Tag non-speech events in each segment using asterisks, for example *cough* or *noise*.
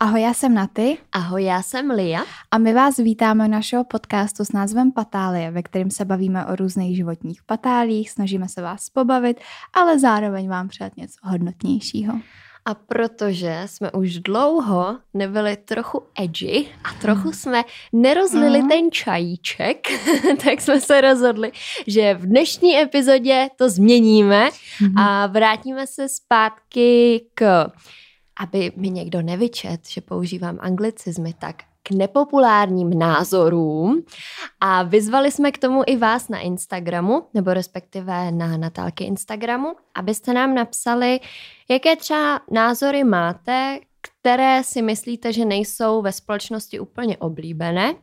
Ahoj, já jsem Naty. Ahoj, já jsem Lia. A my vás vítáme u našeho podcastu s názvem Patálie, ve kterém se bavíme o různých životních patálích, snažíme se vás pobavit, ale zároveň vám přát něco hodnotnějšího. A protože jsme už dlouho nebyli trochu edgy a trochu jsme nerozlili mm. ten čajíček, *laughs* tak jsme se rozhodli, že v dnešní epizodě to změníme mm. a vrátíme se zpátky k aby mi někdo nevyčet, že používám anglicizmy, tak k nepopulárním názorům. A vyzvali jsme k tomu i vás na Instagramu, nebo respektive na Natálky Instagramu, abyste nám napsali, jaké třeba názory máte, které si myslíte, že nejsou ve společnosti úplně oblíbené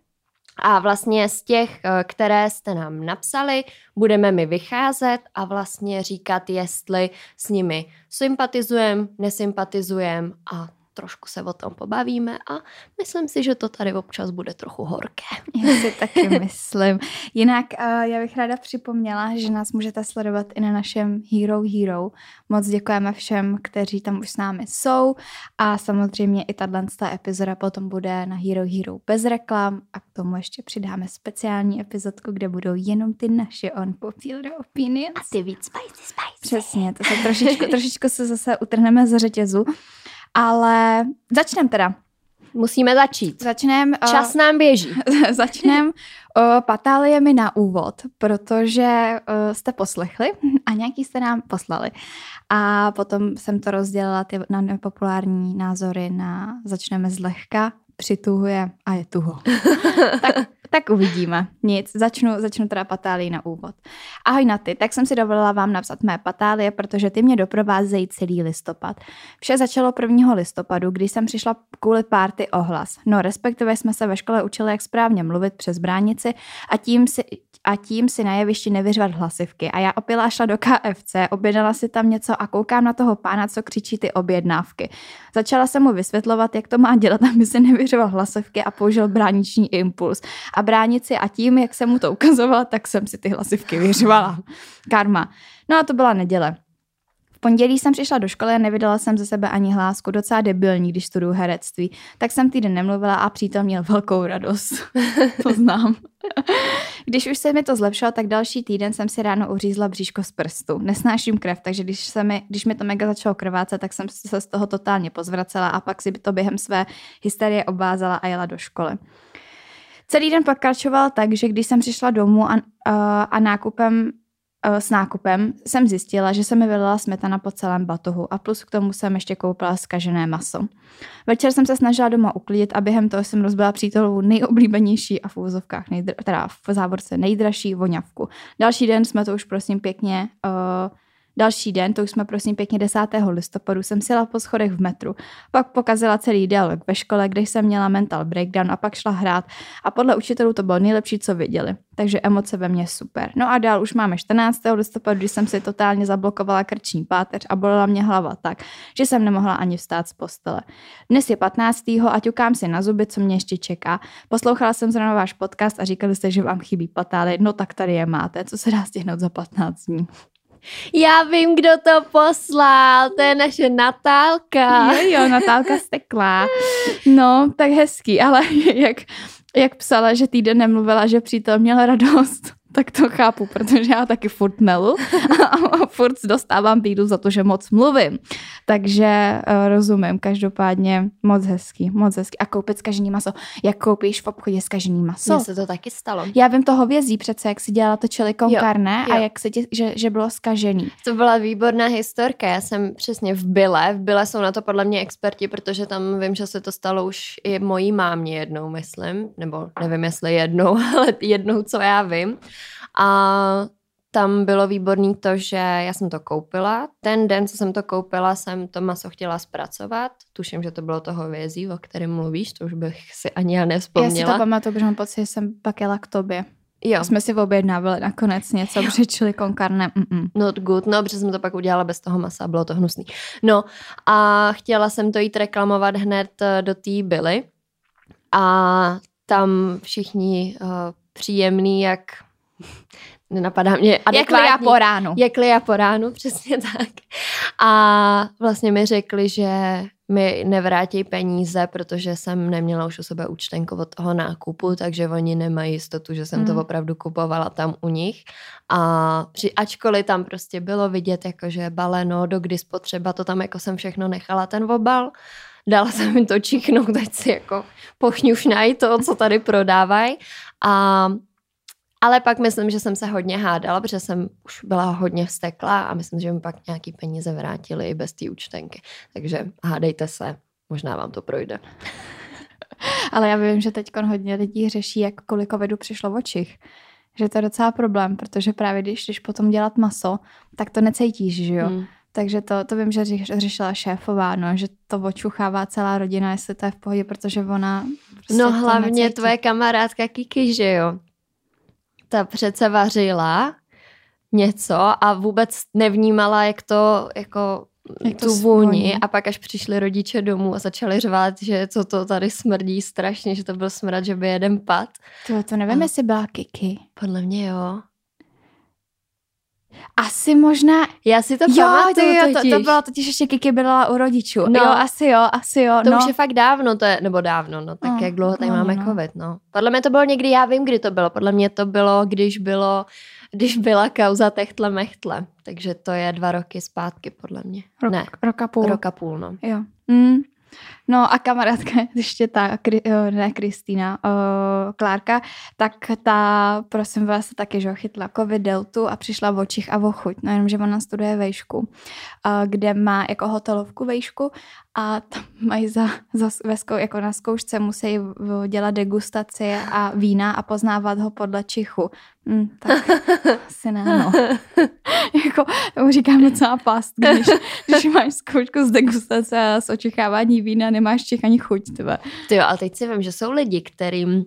a vlastně z těch, eh, které jste nám napsali, budeme mi vycházet a vlastně říkat, jestli s nimi sympatizujeme, nesympatizujeme a trošku se o tom pobavíme a myslím si, že to tady občas bude trochu horké. *laughs* Já si taky myslím. Jinak uh, já bych ráda připomněla, že nás můžete sledovat i na našem Hero Hero. Moc děkujeme všem, kteří tam už s námi jsou a samozřejmě i tato epizoda potom bude na Hero Hero bez reklam a k tomu ještě přidáme speciální epizodku, kde budou jenom ty naše on popular opinions. A ty víc spicy spicy. Přesně, to se trošičku, trošičku se zase utrhneme z řetězu. Ale začneme teda. Musíme začít. Začneme. Čas uh, nám běží. *laughs* začneme uh, patáliemi na úvod, protože uh, jste poslechli *laughs* a nějaký jste nám poslali. A potom jsem to rozdělila ty na nepopulární názory na začneme zlehka, přituhuje a je tuho. *laughs* tak tak uvidíme. Nic, začnu, začnu teda patálii na úvod. Ahoj na ty, tak jsem si dovolila vám napsat mé patálie, protože ty mě doprovázejí celý listopad. Vše začalo 1. listopadu, kdy jsem přišla kvůli párty ohlas. No, respektive jsme se ve škole učili, jak správně mluvit přes bránici a tím si, a tím si na jevišti nevyřvat hlasivky. A já opila šla do KFC, objednala si tam něco a koukám na toho pána, co křičí ty objednávky. Začala jsem mu vysvětlovat, jak to má dělat, *laughs* aby si nevyřval hlasivky a použil brániční impuls. A bránici a tím, jak jsem mu to ukazovala, tak jsem si ty hlasivky vyřvala. Karma. No a to byla neděle pondělí jsem přišla do školy a nevydala jsem ze sebe ani hlásku, docela debilní, když studuju herectví. Tak jsem týden nemluvila a přítel měl velkou radost. *laughs* to znám. *laughs* když už se mi to zlepšilo, tak další týden jsem si ráno uřízla bříško z prstu. Nesnáším krev, takže když, se mi, když mi to mega začalo krvácet, tak jsem se z toho totálně pozvracela a pak si to během své hysterie obvázala a jela do školy. Celý den pokračoval tak, že když jsem přišla domů a, a, nákupem s nákupem jsem zjistila, že se mi vylila smetana po celém batohu a plus k tomu jsem ještě koupila skažené maso. Večer jsem se snažila doma uklidit a během toho jsem rozbila přítelovu nejoblíbenější a v úzovkách, nejdr- teda v závorce nejdražší voňavku. Další den jsme to už prosím pěkně uh, Další den, to už jsme prosím pěkně 10. listopadu, jsem sila po schodech v metru. Pak pokazila celý dialog ve škole, kde jsem měla mental breakdown a pak šla hrát a podle učitelů to bylo nejlepší, co viděli. Takže emoce ve mně super. No a dál už máme 14. listopadu, kdy jsem si totálně zablokovala krční páteř a bolela mě hlava tak, že jsem nemohla ani vstát z postele. Dnes je 15. a ťukám si na zuby, co mě ještě čeká. Poslouchala jsem zrovna váš podcast a říkali jste, že vám chybí patály. No tak tady je máte, co se dá stihnout za 15 dní. Já vím, kdo to poslal, to je naše Natálka. Jo, jo, Natálka Steklá. No, tak hezký, ale *laughs* jak, jak psala, že týden nemluvila, že přítel měl radost tak to chápu, protože já taky furt melu a furt dostávám bídu za to, že moc mluvím. Takže uh, rozumím, každopádně moc hezký, moc hezký. A koupit skažený maso. Jak koupíš v obchodě skažený maso? Mně se to taky stalo. Já vím toho vězí přece, jak si dělala to chili con carne a jak se tě, že, že bylo skažený. To byla výborná historka. Já jsem přesně v Bile. V Bile jsou na to podle mě experti, protože tam vím, že se to stalo už i mojí mámě jednou, myslím. Nebo nevím, jestli jednou, *laughs* ale jednou, co já vím. A tam bylo výborný to, že já jsem to koupila. Ten den, co jsem to koupila, jsem to maso chtěla zpracovat. Tuším, že to bylo toho vězí, o kterém mluvíš, to už bych si ani já nevzpomněla. Já si to pamatuju, protože mám pocit, že jsem pak jela k tobě. Jo. Jsme si objednávali nakonec něco, jo. přičili konkarne. Mm-mm. Not good, no, protože jsem to pak udělala bez toho masa, bylo to hnusný. No a chtěla jsem to jít reklamovat hned eh, do té byly a tam všichni uh, příjemný, jak nenapadá mě adekvátní. Jak po ránu. Jak po ránu, *laughs* přesně tak. A vlastně mi řekli, že mi nevrátí peníze, protože jsem neměla už u sebe účtenku od toho nákupu, takže oni nemají jistotu, že jsem mm. to opravdu kupovala tam u nich. A při, ačkoliv tam prostě bylo vidět, jako že baleno, do kdy spotřeba, to tam jako jsem všechno nechala ten obal, dala jsem mi to čichnout, teď si jako pochňušnají to, co tady prodávají. A ale pak myslím, že jsem se hodně hádala, protože jsem už byla hodně vstekla a myslím, že mi pak nějaký peníze vrátili i bez té účtenky. Takže hádejte se, možná vám to projde. *laughs* Ale já vím, že teď hodně lidí řeší, jak kolik covidu přišlo v očích. Že to je docela problém, protože právě když jdeš potom dělat maso, tak to necítíš, že jo? Hmm. Takže to, to vím, že řešila šéfová, no, že to očuchává celá rodina, jestli to je v pohodě, protože ona... Prostě no hlavně tvoje kamarádka Kiki, že jo? Ta přece vařila něco a vůbec nevnímala, jak to jako jak tu vůni a pak až přišli rodiče domů a začali řvát, že co to tady smrdí strašně, že to byl smrad, že by jeden pad. To, to nevím, a... jestli byla Kiki. Podle mě jo. Asi možná... Já si to jo, pamatuju jo. To, to bylo totiž ještě Kiki byla u rodičů. No. Jo, asi jo, asi jo. To no. už je fakt dávno, to je, nebo dávno, no tak no, jak dlouho tady no, máme no. covid, no. Podle mě to bylo někdy, já vím, kdy to bylo. Podle mě to bylo, když bylo, když byla kauza Techtle Mechtle. Takže to je dva roky zpátky, podle mě. Rok, ne. Roka půl. Roka půl, no. Jo. Mm. No a kamarádka, *laughs* ještě ta, ne Kristýna, Klárka, tak ta, prosím vás, taky, že chytla covid deltu a přišla v očích a v chuť. No jenom, že ona studuje vejšku, kde má jako hotelovku vejšku a tam mají za, za veskou, jako na zkoušce musí dělat degustaci a vína a poznávat ho podle čichu. Mm, tak *laughs* asi ne, no. *laughs* jako, tomu říkám docela past, když, když máš zkoušku z degustace a z očichávání vína, nemáš čich ani chuť. Tebe. Ty jo, ale teď si vím, že jsou lidi, kterým,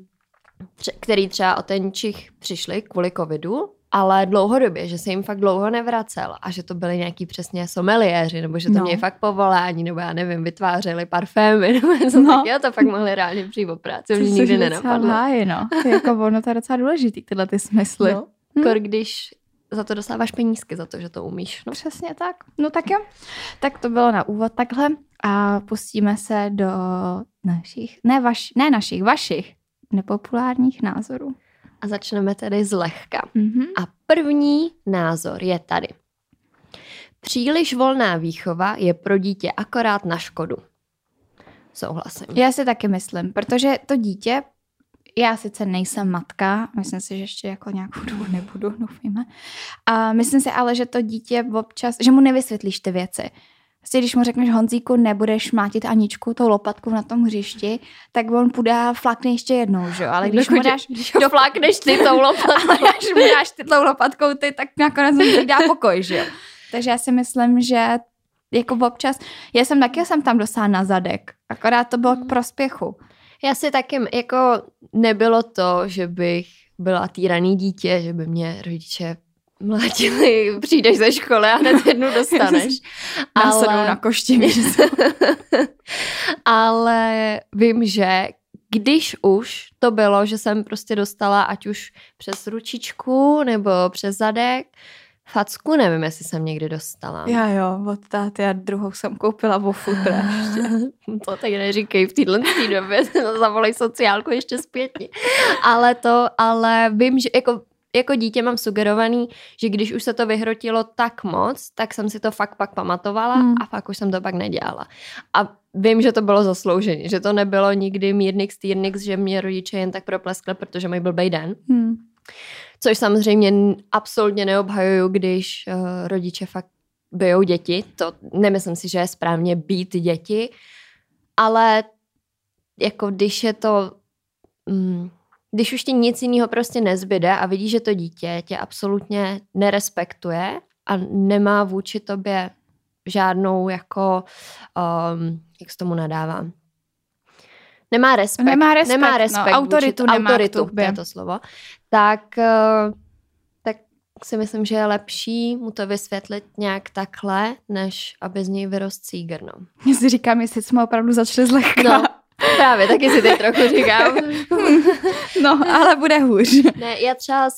který třeba o ten čich přišli kvůli covidu ale dlouhodobě, že se jim fakt dlouho nevracel a že to byly nějaký přesně someliéři, nebo že to no. měli fakt povolání, nebo já nevím, vytvářeli parfémy, *laughs* nebo něco no. taky, a to fakt mohli reálně přijít o práci, mě nikdy nenapadlo. Háji, no. jako ono to je docela důležitý, tyhle ty smysly. No. Hm. Kor, když za to dostáváš penízky, za to, že to umíš. No. Přesně tak. No tak jo. Tak to bylo na úvod takhle a pustíme se do našich, ne, vaš, ne našich, vašich nepopulárních názorů. A začneme tedy zlehka. Mm-hmm. A první názor je tady. Příliš volná výchova je pro dítě akorát na škodu. Souhlasím. Já si taky myslím, protože to dítě, já sice nejsem matka, myslím si, že ještě jako nějakou dobu nebudu, *laughs* doufejme. A myslím si ale, že to dítě občas, že mu nevysvětlíš ty věci. Prostě když mu řekneš Honzíku, nebudeš mátit Aničku tou lopatkou na tom hřišti, tak on půjde a flakne ještě jednou, že jo? Ale když mu dáš... Když ho flakneš ty tou *laughs* lopatkou. Ale když mu dáš ty tou lopatkou ty, tak nakonec mu dá pokoj, že jo? Takže já si myslím, že jako občas, já jsem taky jsem tam dosáhla na zadek, akorát to bylo k hmm. prospěchu. Já si taky, jako nebylo to, že bych byla týraný dítě, že by mě rodiče mlátili, *laughs* přijdeš ze školy a hned jednu dostaneš. *laughs* ale... na košti, *laughs* ale vím, že když už to bylo, že jsem prostě dostala ať už přes ručičku nebo přes zadek, Facku nevím, jestli jsem někdy dostala. Já jo, od táty a druhou jsem koupila vo futra *laughs* ještě. to tak neříkej v téhle době, *laughs* zavolej sociálku ještě zpětně. Ale to, ale vím, že jako jako dítě mám sugerovaný, že když už se to vyhrotilo tak moc, tak jsem si to fakt pak pamatovala hmm. a fakt už jsem to pak nedělala. A vím, že to bylo zasloužené, že to nebylo nikdy mírnix, týrnix, že mě rodiče jen tak propleskli, protože mají blbej den. Hmm. Což samozřejmě absolutně neobhajuju, když uh, rodiče fakt bijou děti. To nemyslím si, že je správně být děti, ale jako když je to... Mm, když už ti nic jiného prostě nezbyde a vidíš, že to dítě tě absolutně nerespektuje a nemá vůči tobě žádnou jako, um, jak se tomu nadávám, nemá respekt, nemá respekt, nemá respekt no, autoritu, vůči, nemá autoritu to je to slovo, tak, uh, tak si myslím, že je lepší mu to vysvětlit nějak takhle, než aby z něj vyrost cígr, no. Já si říkám, jestli jsme opravdu začali zlehka. No, Právě, taky si teď trochu říkám. *laughs* no, ale bude hůř. Ne, já třeba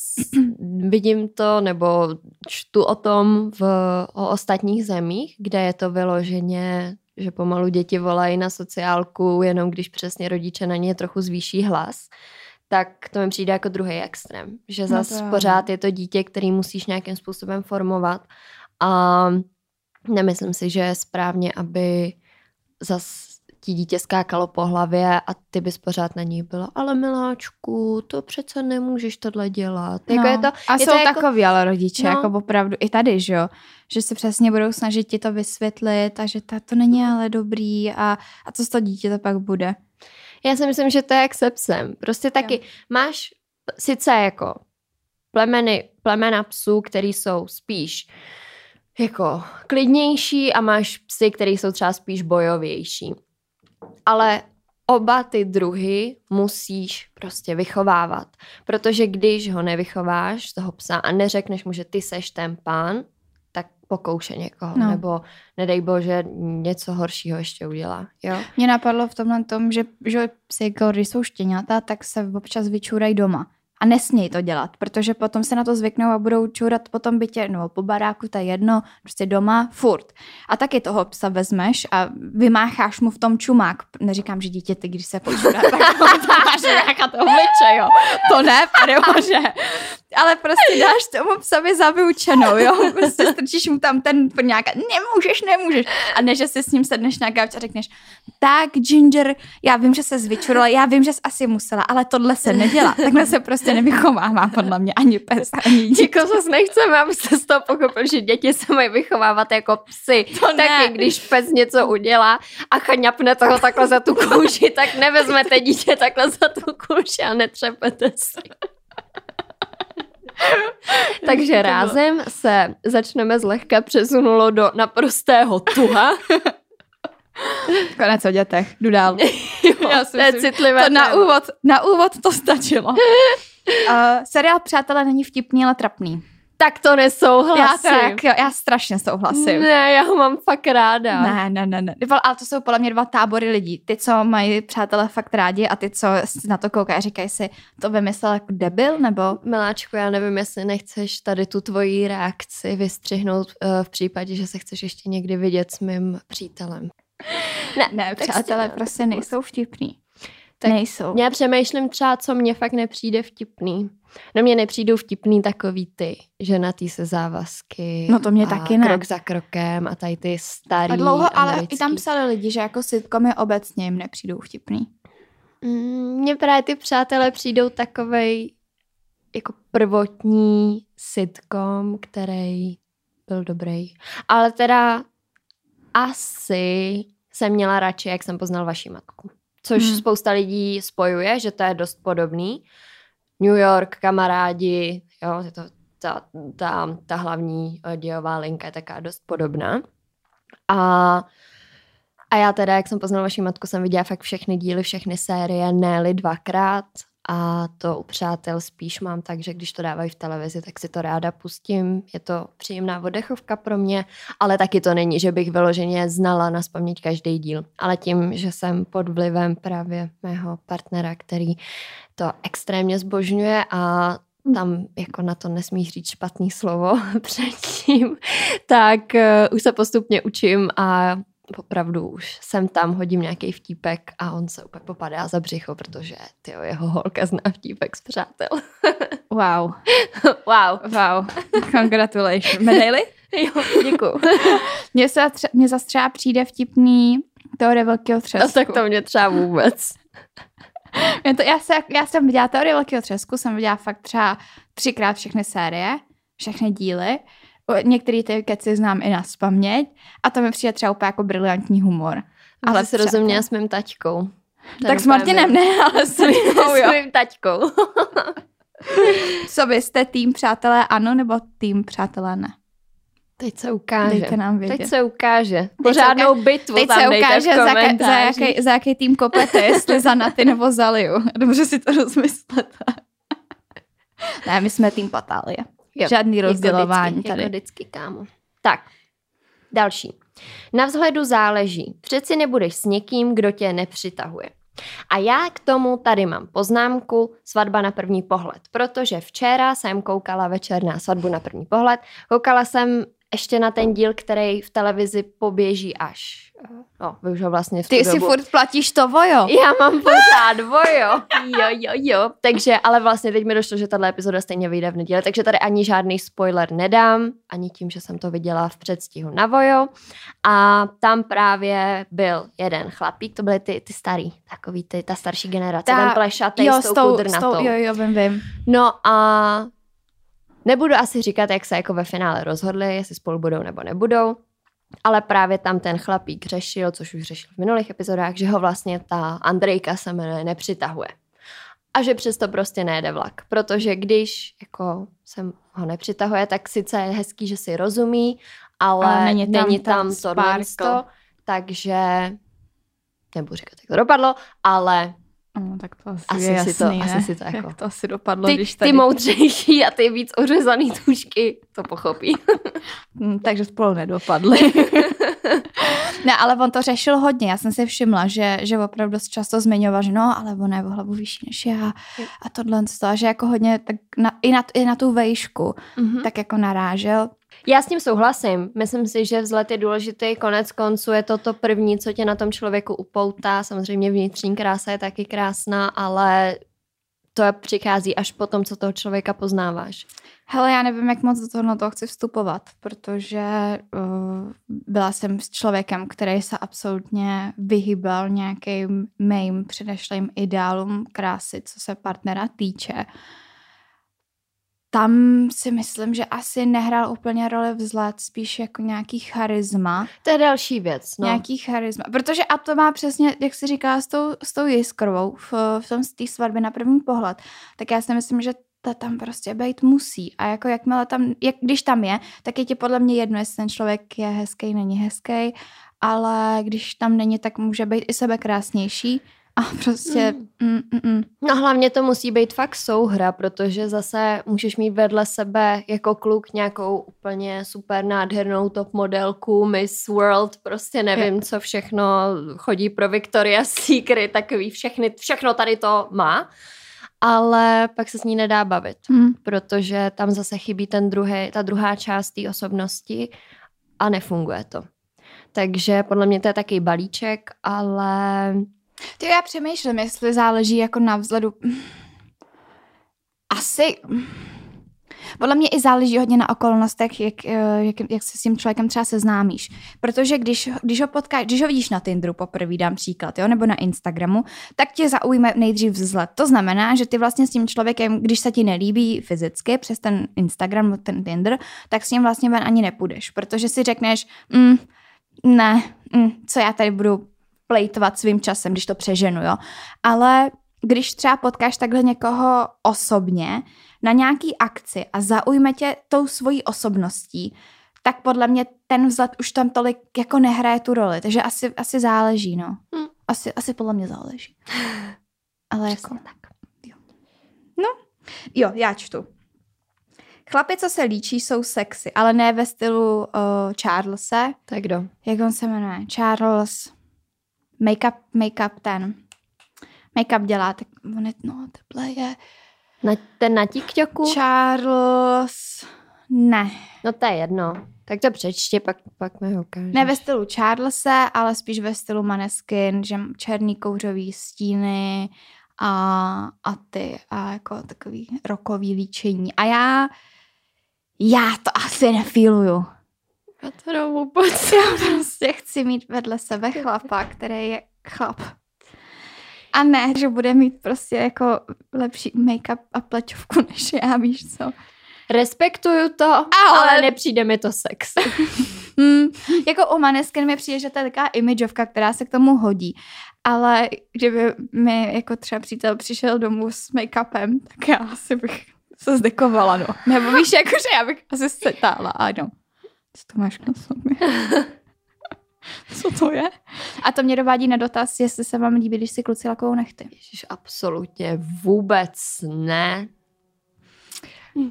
vidím to, nebo čtu o tom v, o ostatních zemích, kde je to vyloženě, že pomalu děti volají na sociálku, jenom když přesně rodiče na ně trochu zvýší hlas, tak to mi přijde jako druhý extrém. Že No zas to jo. pořád je to dítě, který musíš nějakým způsobem formovat a nemyslím si, že je správně, aby zas ti dítě skákalo po hlavě a ty bys pořád na ní byla, ale miláčku, to přece nemůžeš tohle dělat. Jako no. je to, a je jsou to jako, takový ale rodiče, No. jako opravdu i tady, že jo, že se přesně budou snažit ti to vysvětlit a že ta, to není ale dobrý a, a co z toho dítě to pak bude. Já si myslím, že to je jak se psem. Prostě taky Jo. máš sice jako plemeny, plemena psů, který jsou spíš jako klidnější a máš psy, který jsou třeba spíš bojovější. Ale oba ty druhy musíš prostě vychovávat. Protože když ho nevychováš, toho psa, a neřekneš mu, že ty seš ten pán, pokouše někoho. No. Nebo nedej bože, něco horšího ještě udělá. Jo? Mě napadlo v tomhle tom, že, že psy, jako když jsou štěňata, tak se občas vyčůrají doma. A nesmějí to dělat, protože potom se na to zvyknou a budou čůrat po tom bytě, no po baráku, to je jedno, prostě doma, furt. A taky toho psa vezmeš a vymácháš mu v tom čumák. Neříkám, že dítěte, když se počůrá, tak *laughs* to máš nějaká to obliče, jo. To ne, pane bože. Ale prostě *laughs* dáš tomu psovi za vyučenou, jo. *laughs* Prostě strčíš mu tam ten nějaká, nemůžeš, nemůžeš. A ne, že si s ním sedneš na gauč a řekneš, tak Ginger, já vím, že se zvyčurala, já vím, že jsi asi musela, ale tohle se nedělá. Takhle se prostě nevychovává podle mě ani pes, ani dítě. Jako zase nechceme, aby se z toho pochopil, že děti se mají vychovávat jako psy. To ne. Taky když pes něco udělá a chaňapne toho takhle za tu kůži, tak nevezmete dítě takhle za tu kůži a netřepete si. *laughs* Takže rázem se začneme zlehka přesunulo do naprostého tuha. *laughs* Konec o dětech, jdu dál. *laughs* Já si to je citlivé To na úvod, na úvod to stačilo. Uh, seriál Přátelé není vtipný, ale trapný. Tak to Já, nesouhlasím. tak, jo, já strašně souhlasím. Ne, já ho mám fakt ráda. Ne, ne, ne, ne. Ale to jsou podle mě dva tábory lidí. Ty, co mají přátelé fakt rádi a ty, co na to koukají a říkají si, to vymyslel jako debil, nebo... Miláčku, já nevím, jestli nechceš tady tu tvoji reakci vystřihnout uh, v případě, že se chceš ještě někdy vidět s mým přítelem. Ne, Ne, přátelé prostě nejsou vtipný. Tak nejsou. Já přemýšlím třeba, co mně fakt nepřijde vtipný. No mně nepřijdou vtipný takový ty ženatý se závazky. No to mě a taky ne. krok za krokem a tady ty starý A dlouho, ale americký. i tam psali lidi, že jako sitcomy obecně jim nepřijdou vtipný. Mm, Mně právě ty přátelé přijdou takovej jako prvotní sitcom, který byl dobrý. Ale teda asi jsem měla radši, jak jsem poznal vaši matku. Což Hmm. spousta lidí spojuje, že to je dost podobný. New York, kamarádi, jo, je to ta, ta, ta hlavní eh, dějová linka je taká dost podobná. A, a já teda, jak jsem poznala vaši matku, jsem viděla fakt všechny díly, všechny série, ne dvakrát. A to u přátel spíš mám tak, že když to dávají v televizi, tak si to ráda pustím. Je to příjemná oddechovka pro mě, ale taky to není, že bych vyloženě znala na paměť každý díl. Ale tím, že jsem pod vlivem právě mého partnera, který to extrémně zbožňuje a tam jako na to nesmíš říct špatný slovo *laughs* předtím, tak uh, už se postupně učím a opravdu už jsem tam, hodím nějaký vtípek a on se úplně popadá za břicho, protože tyjo, jeho holka zná vtípek z přátel. *laughs* Wow, wow. wow, congratulations. Medaily? *laughs* Jo, děkuju. *laughs* Mně, se, tře- mně zase třeba přijde vtipný teorie velkého třesku. A tak to mě třeba vůbec. Mě to, já, se, já jsem viděla teorie velkého třesku, jsem viděla fakt třeba třikrát všechny série, všechny díly. Některé ty keci znám i na spaměť a to mi přijde třeba úplně jako briliantní humor. Ale se třeba- rozuměla s mým taťkou. Ten Tak s Martinem ne, ale s *laughs* S mým- taťkou. *laughs* Co vy jste tým přátelé ano, nebo tým přátelé ne? Teď se ukáže. Dejte nám vědět. Teď se ukáže. Pořádnou bitvu Teď tam se ukáže, za, ka- za, jaký, za jaký tým kopete, jestli za Naty nebo za Liu. *laughs* Dobře si to rozmyslete. ne, my jsme tým Patálie. Jo, Žádný jako rozdělování vždycky, tady. Jako vždycky, kámo. Tak, další. Na vzhledu záleží. Přeci nebudeš s někým, kdo tě nepřitahuje. A já k tomu tady mám poznámku svatba na první pohled, protože včera jsem koukala večer na svatbu na první pohled. Koukala jsem ještě na ten díl, který v televizi poběží až. No, vy už ho vlastně v Ty si furt platíš to vojo. *laughs* Já mám pořád vojo. *laughs* Jo, jo, jo. Takže, ale vlastně teď mi došlo, že tahle epizoda stejně vyjde v neděli, takže tady ani žádný spoiler nedám, ani tím, že jsem to viděla v předstihu na vojo. A tam právě byl jeden chlapík, to byly ty, ty starý, takový ty, ta starší generace, Ta- ten plešatý jo, s tou, kudrnatou. jo, jo, vím, vím. No a nebudu asi říkat, jak se jako ve finále rozhodli, jestli spolu budou nebo nebudou, ale právě tam ten chlapík řešil, což už řešil v minulých epizodách, že ho vlastně ta Andrejka se jmenuje nepřitahuje. A že přesto prostě nejede vlak, protože když jako se ho nepřitahuje, tak sice je hezký, že si rozumí, ale, Ale není tam není tam sparkle. takže nebudu říkat, jak to dopadlo, ale No, tak to asi, Asi je si to- jasný, asi ne? si to jako- Jak to asi dopadlo, ty, když ty tady... moudřejší a ty víc ořezaný tušky to pochopí. *laughs* Hm, takže spolu nedopadli. *laughs* ne, ale on to řešil hodně. Já jsem si všimla, že, že opravdu dost často zmiňoval, že no, ale on je o hlavu vyšší než já a tohle, to, a že jako hodně tak na, i, na, i na tu vejšku Mm-hmm. tak jako narážel. Já s tím souhlasím. Myslím si, že vzhled je důležitý. Konec konců je to to první, co tě na tom člověku upoutá. Samozřejmě vnitřní krása je taky krásná, ale to přichází až po tom, co toho člověka poznáváš. Hele, já nevím, jak moc do toho, toho chci vstupovat, protože uh, byla jsem s člověkem, který se absolutně vyhýbal nějakým mým předešlým ideálům krásy, co se partnera týče. Tam si myslím, že asi nehrál úplně roli vzhled, spíš jako nějaký charisma. To je další věc. No. Nějaký charisma. Protože a to má přesně, jak jsi říkala, s tou, s tou jiskrovou v, v tom z té svatby na první pohled. Tak já si myslím, že ta tam prostě být musí. A jako jakmile tam, jak, když tam je, tak je ti podle mě jedno, jestli ten člověk je hezký, není hezký, ale když tam není, tak může být i sebe krásnější. A prostě... Mm. Mm, mm, mm. No hlavně to musí být fakt souhra, protože zase můžeš mít vedle sebe jako kluk nějakou úplně super nádhernou top modelku, Miss World, prostě nevím, co všechno chodí pro Victoria's Secret, takový všechny, všechno tady to má, ale pak se s ní nedá bavit, Mm. protože tam zase chybí ten druhý, ta druhá část té osobnosti a nefunguje to. Takže podle mě to je taky balíček, ale Ty já přemýšlím, jestli záleží jako na vzhledu. Asi. Podle mě i záleží hodně na okolnostech, jak, eh, jak, jak se s tím člověkem třeba seznámíš. Protože když, když ho potkáš, když ho vidíš na Tinderu poprvé, dám příklad, jo, nebo na Instagramu, tak tě zaujme nejdřív vzhled. To znamená, že ty vlastně s tím člověkem, když se ti nelíbí fyzicky přes ten Instagram ten Tinder, tak s ním vlastně ven ani nepůjdeš, protože si řekneš, mm, ne, mm, co já tady budu plejtovat svým časem, když to přeženu, jo. Ale když třeba potkáš takhle někoho osobně na nějaký akci a zaujme tě tou svojí osobností, tak podle mě ten vzhled už tam tolik jako nehraje tu roli. Takže asi, asi záleží, no. Hm. Asi, asi podle mě záleží. *laughs* Ale jako... Přesně tak. Jo, já čtu. Chlapi, co se líčí, jsou sexy, ale ne ve stylu uh, Charlesa. tak kdo? Jak on se jmenuje? Charles. Make-up, make-up ten. Make-up dělá, tak on je, no, teple je. Na, ten na TikToku? Charles. Ne. No to je jedno. Tak to přečti, pak, pak mi ho ukážeš. Ne ve stylu Charlesa, ale spíš ve stylu Maneskin, že černý kouřový stíny a, a ty a jako takový rokový líčení. A já, já to asi nefíluju. No vůbec. *laughs* Já prostě chci mít vedle sebe chlapa, který je chlap. A ne, že bude mít prostě jako lepší make-up a plečovku *laughs* než já, víš co. Respektuju to, ale, Ale- nepřijde mi to sex. *laughs* Hmm, jako u Maneskin mi přijde, že to je taková imageovka, která se k tomu hodí. Ale kdyby mi jako třeba přítel přišel domů s make-upem, tak já asi bych se zdekovala, no. Nebo víš, jakože já bych asi se tála, ano. Co to máš na sobě? *laughs* Co to je? A to mě dovádí na dotaz, jestli se vám líbí, když si kluci lakou nechty. Ježiš, absolutně vůbec ne.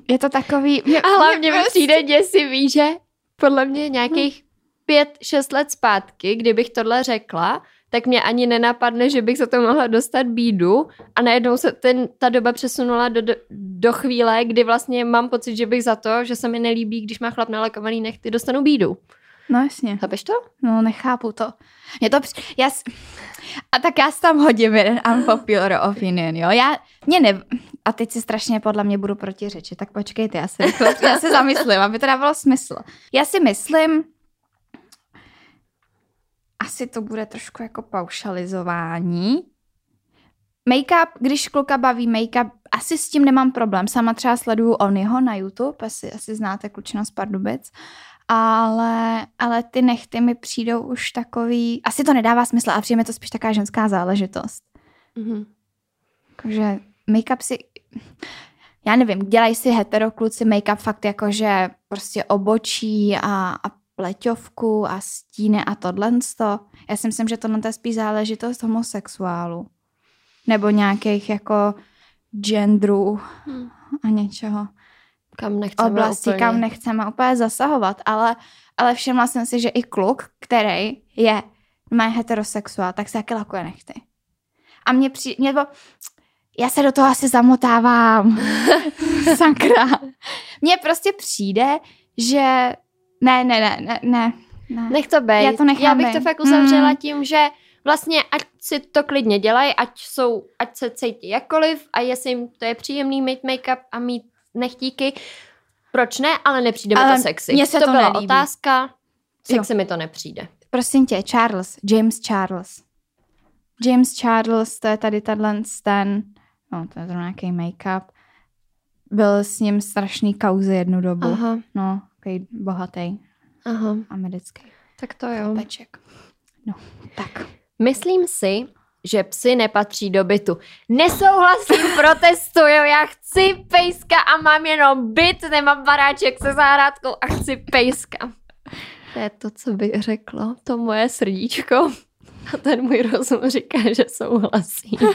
Je to takový... Mě, A hlavně mi prostě- přijde děsivý, že podle mě nějakých pět, šest let zpátky, kdybych tohle řekla, tak mě ani nenapadne, že bych se to mohla dostat bídu a najednou se ten, ta doba přesunula do, do, do chvíle, kdy vlastně mám pocit, že bych za to, že se mi nelíbí, když má chlap nalakovaný nechty, dostanu bídu. No jasně. Chápeš to? No nechápu to. Mě to při... já. A tak já si tam hodím jeden unpopular opinion, jo. Já, mě ne... A teď si strašně podle mě budu protiřečit, tak počkejte, já si, já si zamyslím, aby to dávalo smysl. Já si myslím, asi to bude trošku jako paušalizování. Make-up, když kluka baví make-up, asi s tím nemám problém. Sama třeba sleduju Onyho na YouTube, asi, asi znáte klučina z Pardubic. Ale, ale ty nechty mi přijdou už takový, asi to nedává smysl a přijme to spíš taková ženská záležitost. Mm-hmm. Takže make-up si, já nevím, dělají si heterokluci make-up fakt jako, že prostě obočí a, a pleťovku a stíny a tohle. Já si myslím, že tohle je spíš záležitost homosexuálu. Nebo nějakých jako genderů hmm. a něčeho. Kam nechceme oblasti, úplně. kam nechceme úplně zasahovat, ale, ale všimla jsem si, že i kluk, který je má heterosexuál, tak se taky lakuje nechty. A mě přijde, to, já se do toho asi zamotávám. *laughs* Sakra. Mně prostě přijde, že ne, ne, ne, ne, ne. ne. Nech to být. Já to nechám Já bych bejt. to fakt uzavřela Mm. tím, že vlastně ať si to klidně dělají, ať jsou, ať se cítí jakkoliv a jestli jim to je příjemný mít make-up a mít nechtíky, proč ne, ale nepřijde mi Ale to sexy. mně se to byla nelíbí. otázka, sexy mi to nepřijde. Prosím tě, Charles, James Charles. James Charles, to je tady tenhle ten, no to je zrovna nějaký make-up. Byl s ním strašný kauzy jednu dobu. Aha, No, takový bohatý, aha, americký. tak to jo. Peček. No, tak. Myslím si, že psy nepatří do bytu. Nesouhlasím, *laughs* protestuju, já chci pejska a mám jenom byt, nemám baráček se zahrádkou a chci pejska. To je to, co by řeklo to moje srdíčko. A ten můj rozum říká, že souhlasí. *laughs*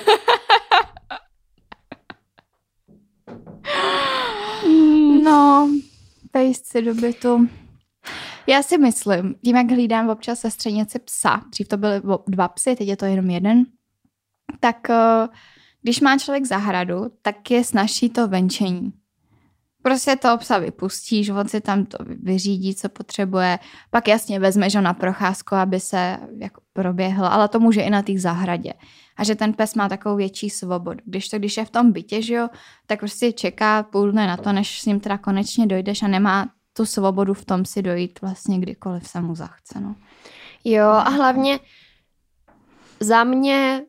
No, pejsci do bytu. Já si myslím, tím, jak hlídám občas sestřenici psa, dřív to byly dva psy, teď je to jenom jeden, tak eh, když má člověk zahradu, tak je snažší to venčení. Prostě toho psa vypustíš, on si tam to vyřídí, co potřebuje, pak jasně vezmeš ho na procházku, aby se jako proběhl, ale to může i na té zahradě. A že ten pes má takovou větší svobodu. Když to, když je v tom bytě, že jo, tak prostě čeká půl dne na to, než s ním teda konečně dojdeš a nemá tu svobodu v tom si dojít vlastně kdykoliv se mu zachce. No. Jo, a hlavně za mě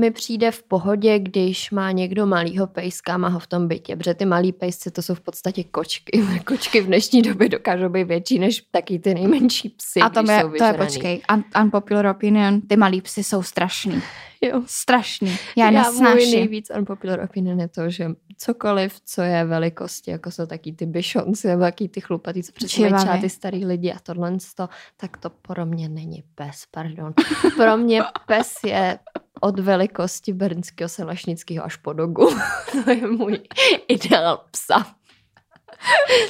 mi přijde v pohodě, když má někdo malýho pejska a má ho v tom bytě, protože ty malý pejsci to jsou v podstatě kočky. *laughs* Kočky v dnešní době dokážou být větší než taky ty nejmenší psy, a to je, to je počkej, un, unpopular opinion, ty malí psy jsou strašný. Jo. Strašný. Já, Já můj nesnáším. nejvíc unpopular opinion je to, že cokoliv, co je velikosti, jako jsou taky ty bišonci, nebo taky ty chlupatý, co přesně ty starý lidi a tohle, to, tak to pro mě není pes, pardon. Pro mě pes je od velikosti bernského selašnického až po dogu. *laughs* to je můj ideál psa.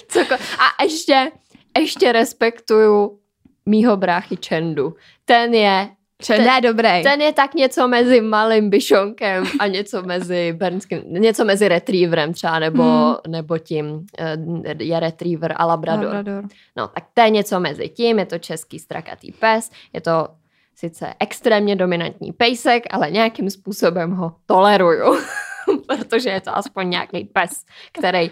Coko- a ještě, ještě respektuju mýho bráchy Čendu. Ten je Čendé dobrý. ten je tak něco mezi malým bišonkem a něco mezi bernským, něco mezi retrieverem třeba, nebo, Hmm. nebo tím eh, je retriever a labrador. Labrador. No, tak to je něco mezi tím, je to český strakatý pes, je to sice extrémně dominantní pejsek, ale nějakým způsobem ho toleruju, *laughs* protože je to aspoň nějaký pes, který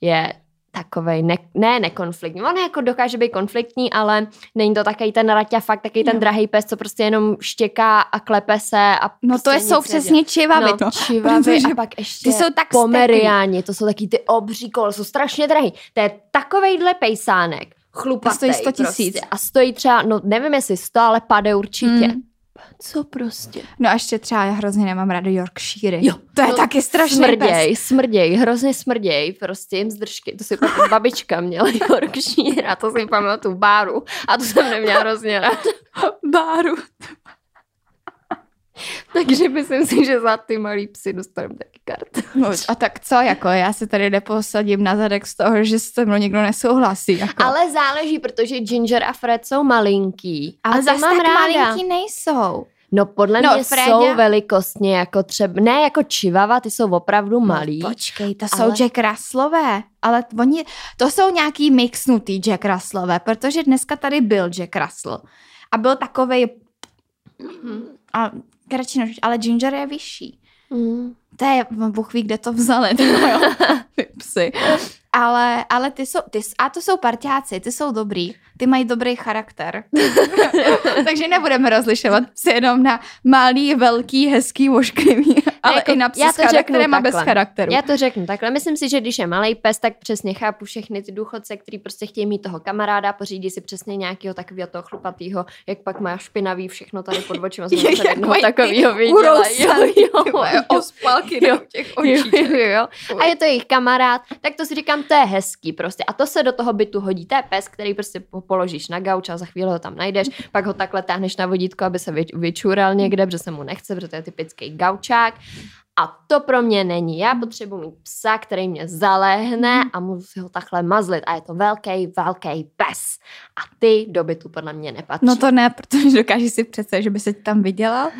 je takovej, ne, ne nekonfliktní. On jako dokáže být konfliktní, ale není to takový ten raťa fakt, takový ten Jo. drahý pes, co prostě jenom štěká a klepe se. A No to prostě je, jsou přesně čivavy. No, čivavy protože a pak ještě ty jsou tak pomeriáni, to jsou taky ty obří kol, jsou strašně drahý. To je takovejhle pejsánek, chlupatý A stojí 100 000. Prostě. A stojí třeba, no nevím jestli 100, ale pade určitě. Mm. Co prostě? No a ještě třeba já hrozně nemám ráda Yorkshire. Jo, to je no, taky strašný Smrděj, pes. smrděj, hrozně smrděj, prostě jim zdržky. To si pak *laughs* babička měla Yorkshire a to si pamatuju báru a to jsem neměla hrozně rád. Báru. *laughs* Takže myslím si, že za ty malý psy dostaneme taky kartu. No, a tak co, jako já se tady neposadím na zadek z toho, že se mnou někdo nesouhlasí. Jako. Ale záleží, protože Ginger a Fred jsou malinký. Ale a zase tak ráda. malinký nejsou. No podle No, mě Fréďa- jsou velikostně jako třeba, ne jako čivava, ty jsou opravdu malý. No, počkej, to ale- jsou Jack Russellové, ale oni, to jsou nějaký mixnutý Jack Russellové, protože dneska tady byl Jack Russell a byl takovej a kratší nož, ale Ginger je vyšší. Mm. To je, Bůh ví, kde to vzali, *laughs* jo, ty psy. Ale, ale ty jsou, ty, a to jsou parťáci, ty jsou dobrý, ty mají dobrý charakter. *laughs* *laughs* Takže nebudeme rozlišovat psy jenom na malý, velký, hezký, vošklivý, ale jako- i na psy já to řeknu a bez charakteru. Já to řeknu takhle. Myslím si, že když je malý pes, tak přesně chápu všechny ty důchodce, který prostě chtějí mít toho kamaráda, pořídí si přesně nějakého takového toho chlupatýho, jak pak má špinavý všechno tady pod očima. *laughs* Jsem zase jednoho takového viděla. *laughs* Jo, jo, ospalky těch Jo, očí. jo, jo. A je to jejich kamarád, tak to si říkám, to je hezký prostě. A to se do toho bytu hodí. To je pes, který prostě po- položíš na gauč a za chvíli ho tam najdeš, pak ho takhle táhneš na vodítko, aby se vy, vyčural někde, protože se mu nechce, protože to je typický gaučák. A to pro mě není. Já potřebuji mít psa, který mě zaléhne a můžu si ho takhle mazlit. A je to velký, velký pes. A ty do bytu podle mě nepatří. No to ne, protože dokážeš si představit, že by se tam vydělal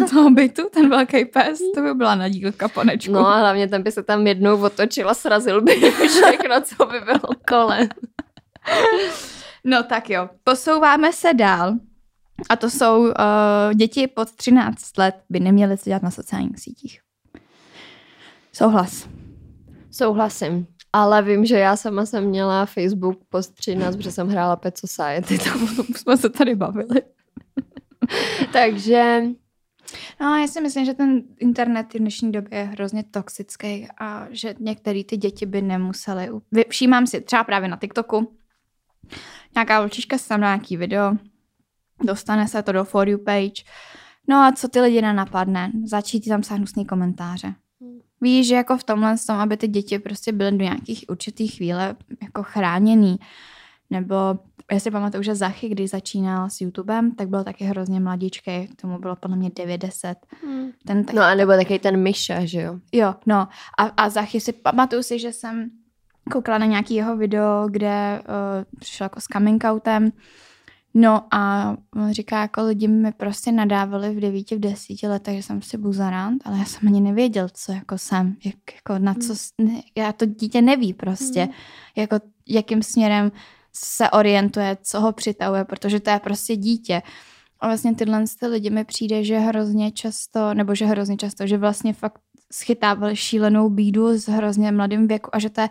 do toho bytu, ten velký pes, to by byla nadílka, panečku. No a hlavně ten by se tam jednou otočil a srazil by všechno, co by bylo kolem. No tak jo, posouváme se dál. A to jsou uh, děti pod 13 let by neměly se dělat na sociálních sítích. Souhlas. Souhlasím. Ale vím, že já sama jsem měla Facebook post 13, protože jsem hrála Pet Society. *laughs* To jsme se tady bavili. *laughs* Takže No, já si myslím, že ten internet v dnešní době je hrozně toxický a že některé ty děti by nemusely. Všímám si třeba právě na TikToku, nějaká holčička si tam dá nějaký video, dostane se to do For You page, no a co ty lidi nenapadne? Začít tam psát hnusný komentáře. Hmm. Víš, že jako v tomhle tom, aby ty děti prostě byly do nějakých určitých chvíle jako chráněný, nebo já si pamatuju, že Zachy, když začínal s YouTubem, tak byl taky hrozně mladíčkej, tomu bylo podle mě 9-10. Ten tak, No a nebo taky ten Myša, že jo? Jo, no. A, a Zachy si, pamatuju si, že jsem koukala na nějaký jeho video, kde uh, přišel jako s coming outem. No a on říká, jako lidi mi prostě nadávali v devíti, v desíti letech, že jsem si buzarant, ale já jsem ani nevěděl, co jako jsem, jak, jako na co, ne, já to dítě neví prostě, Hmm. jako jakým směrem se orientuje, co ho přitahuje, protože to je prostě dítě. A vlastně tyhle ty lidi mi přijde, že hrozně často, nebo že hrozně často, že vlastně fakt schytávali šílenou bídu s hrozně mladým věku a že to je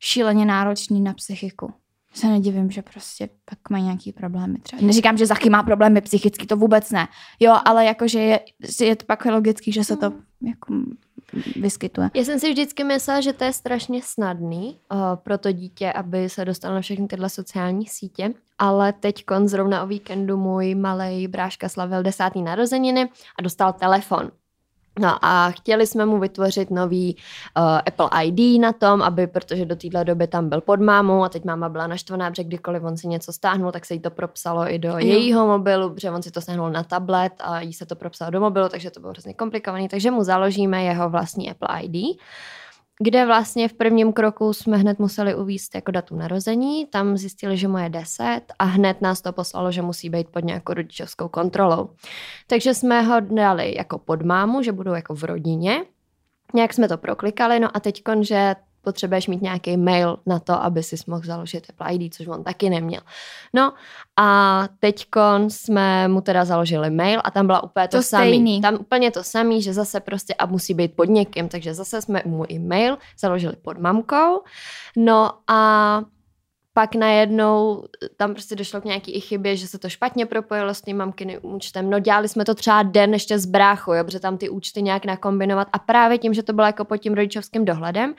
šíleně náročný na psychiku. Se nedivím, že prostě pak mají nějaký problémy třeba. Neříkám, že Zachy má problémy psychicky, to vůbec ne. Jo, ale jakože je, je to pak logický, že se to jako vyskytuje. Já jsem si vždycky myslela, že to je strašně snadný uh, pro to dítě, aby se dostalo na všechny tyhle sociální sítě, ale teď zrovna o víkendu můj malý bráška slavil desátý narozeniny a dostal telefon. No a chtěli jsme mu vytvořit nový uh, Apple ID na tom, aby, protože do téhle doby tam byl pod mámou a teď máma byla naštvaná, protože kdykoliv on si něco stáhnul, tak se jí to propsalo i do Jo. jejího mobilu, protože on si to stáhnul na tablet a jí se to propsalo do mobilu, takže to bylo hrozně komplikovaný, takže mu založíme jeho vlastní Apple ID kde vlastně v prvním kroku jsme hned museli uvíct jako datum narození, tam zjistili, že mu je 10 a hned nás to poslalo, že musí být pod nějakou rodičovskou kontrolou. Takže jsme ho dali jako pod mámu, že budou jako v rodině, nějak jsme to proklikali, no a teď že potřebuješ mít nějaký mail na to, aby si mohl založit Apple ID, což on taky neměl. No a teď jsme mu teda založili mail a tam byla úplně to, To samý. stejný. Tam úplně to samý, že zase prostě a musí být pod někým, takže zase jsme mu i mail založili pod mamkou. No a pak najednou tam prostě došlo k nějaký i chybě, že se to špatně propojilo s tím mamkyným účtem. No dělali jsme to třeba den ještě z bráchu, jo, protože tam ty účty nějak nakombinovat a právě tím, že to bylo jako pod tím rodičovským dohledem,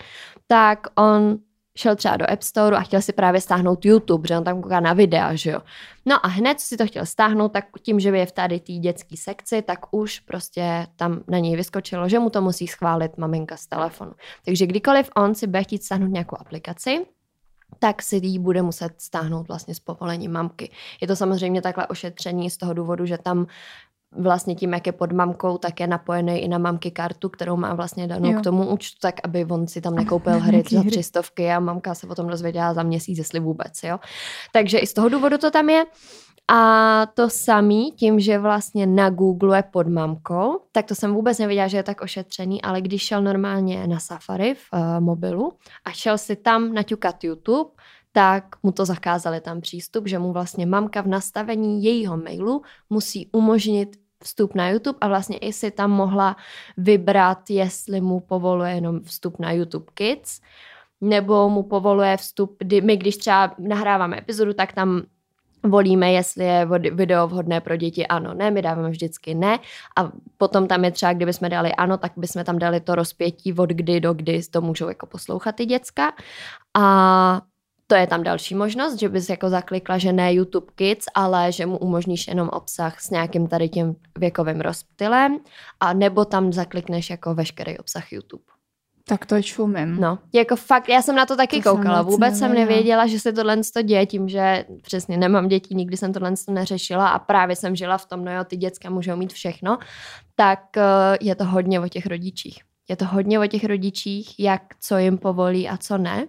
tak on šel třeba do App Store a chtěl si právě stáhnout YouTube, protože on tam kouká na videa, že jo. No a hned co si to chtěl stáhnout, tak tím, že je v tady té dětské sekci, tak už prostě tam na něj vyskočilo, že mu to musí schválit maminka z telefonu. Takže kdykoliv on si bude chtít stáhnout nějakou aplikaci, tak si ji bude muset stáhnout vlastně s povolením mamky. Je to samozřejmě takhle ošetření z toho důvodu, že tam vlastně tím, jak je pod mamkou, tak je napojený i na mamky kartu, kterou má vlastně danou Jo. k tomu účtu, tak aby on si tam nekoupil hry za hry. třistovky a mamka se o tom dozvěděla za měsíc, jestli vůbec, jo. Takže i z toho důvodu to tam je. A to samý, tím, že vlastně na Google je pod mamkou, tak to jsem vůbec nevěděla, že je tak ošetřený, ale když šel normálně na Safari v uh, mobilu a šel si tam naťukat YouTube, tak mu to zakázali tam přístup, že mu vlastně mamka v nastavení jejího mailu musí umožnit vstup na YouTube a vlastně i si tam mohla vybrat, jestli mu povoluje jenom vstup na YouTube Kids, nebo mu povoluje vstup, kdy my když třeba nahráváme epizodu, tak tam volíme, jestli je video vhodné pro děti, ano, ne, my dáváme vždycky ne. A potom tam je třeba, kdyby jsme dali ano, tak bychom tam dali to rozpětí od kdy do kdy to můžou jako poslouchat ty děcka. A to je tam další možnost, že bys jako zaklikla, že ne YouTube Kids, ale že mu umožníš jenom obsah s nějakým tady tím věkovým rozptylem. A nebo tam zaklikneš jako veškerý obsah YouTube. Tak to čumím. No, jako fakt, já jsem na to taky to koukala. Jsem Vůbec nevěděla. jsem nevěděla, že se tohle to děje tím, že přesně nemám děti, nikdy jsem tohle to neřešila a právě jsem žila v tom, no jo, ty děcka můžou mít všechno, tak uh, je to hodně o těch rodičích. Je to hodně o těch rodičích, jak co jim povolí a co ne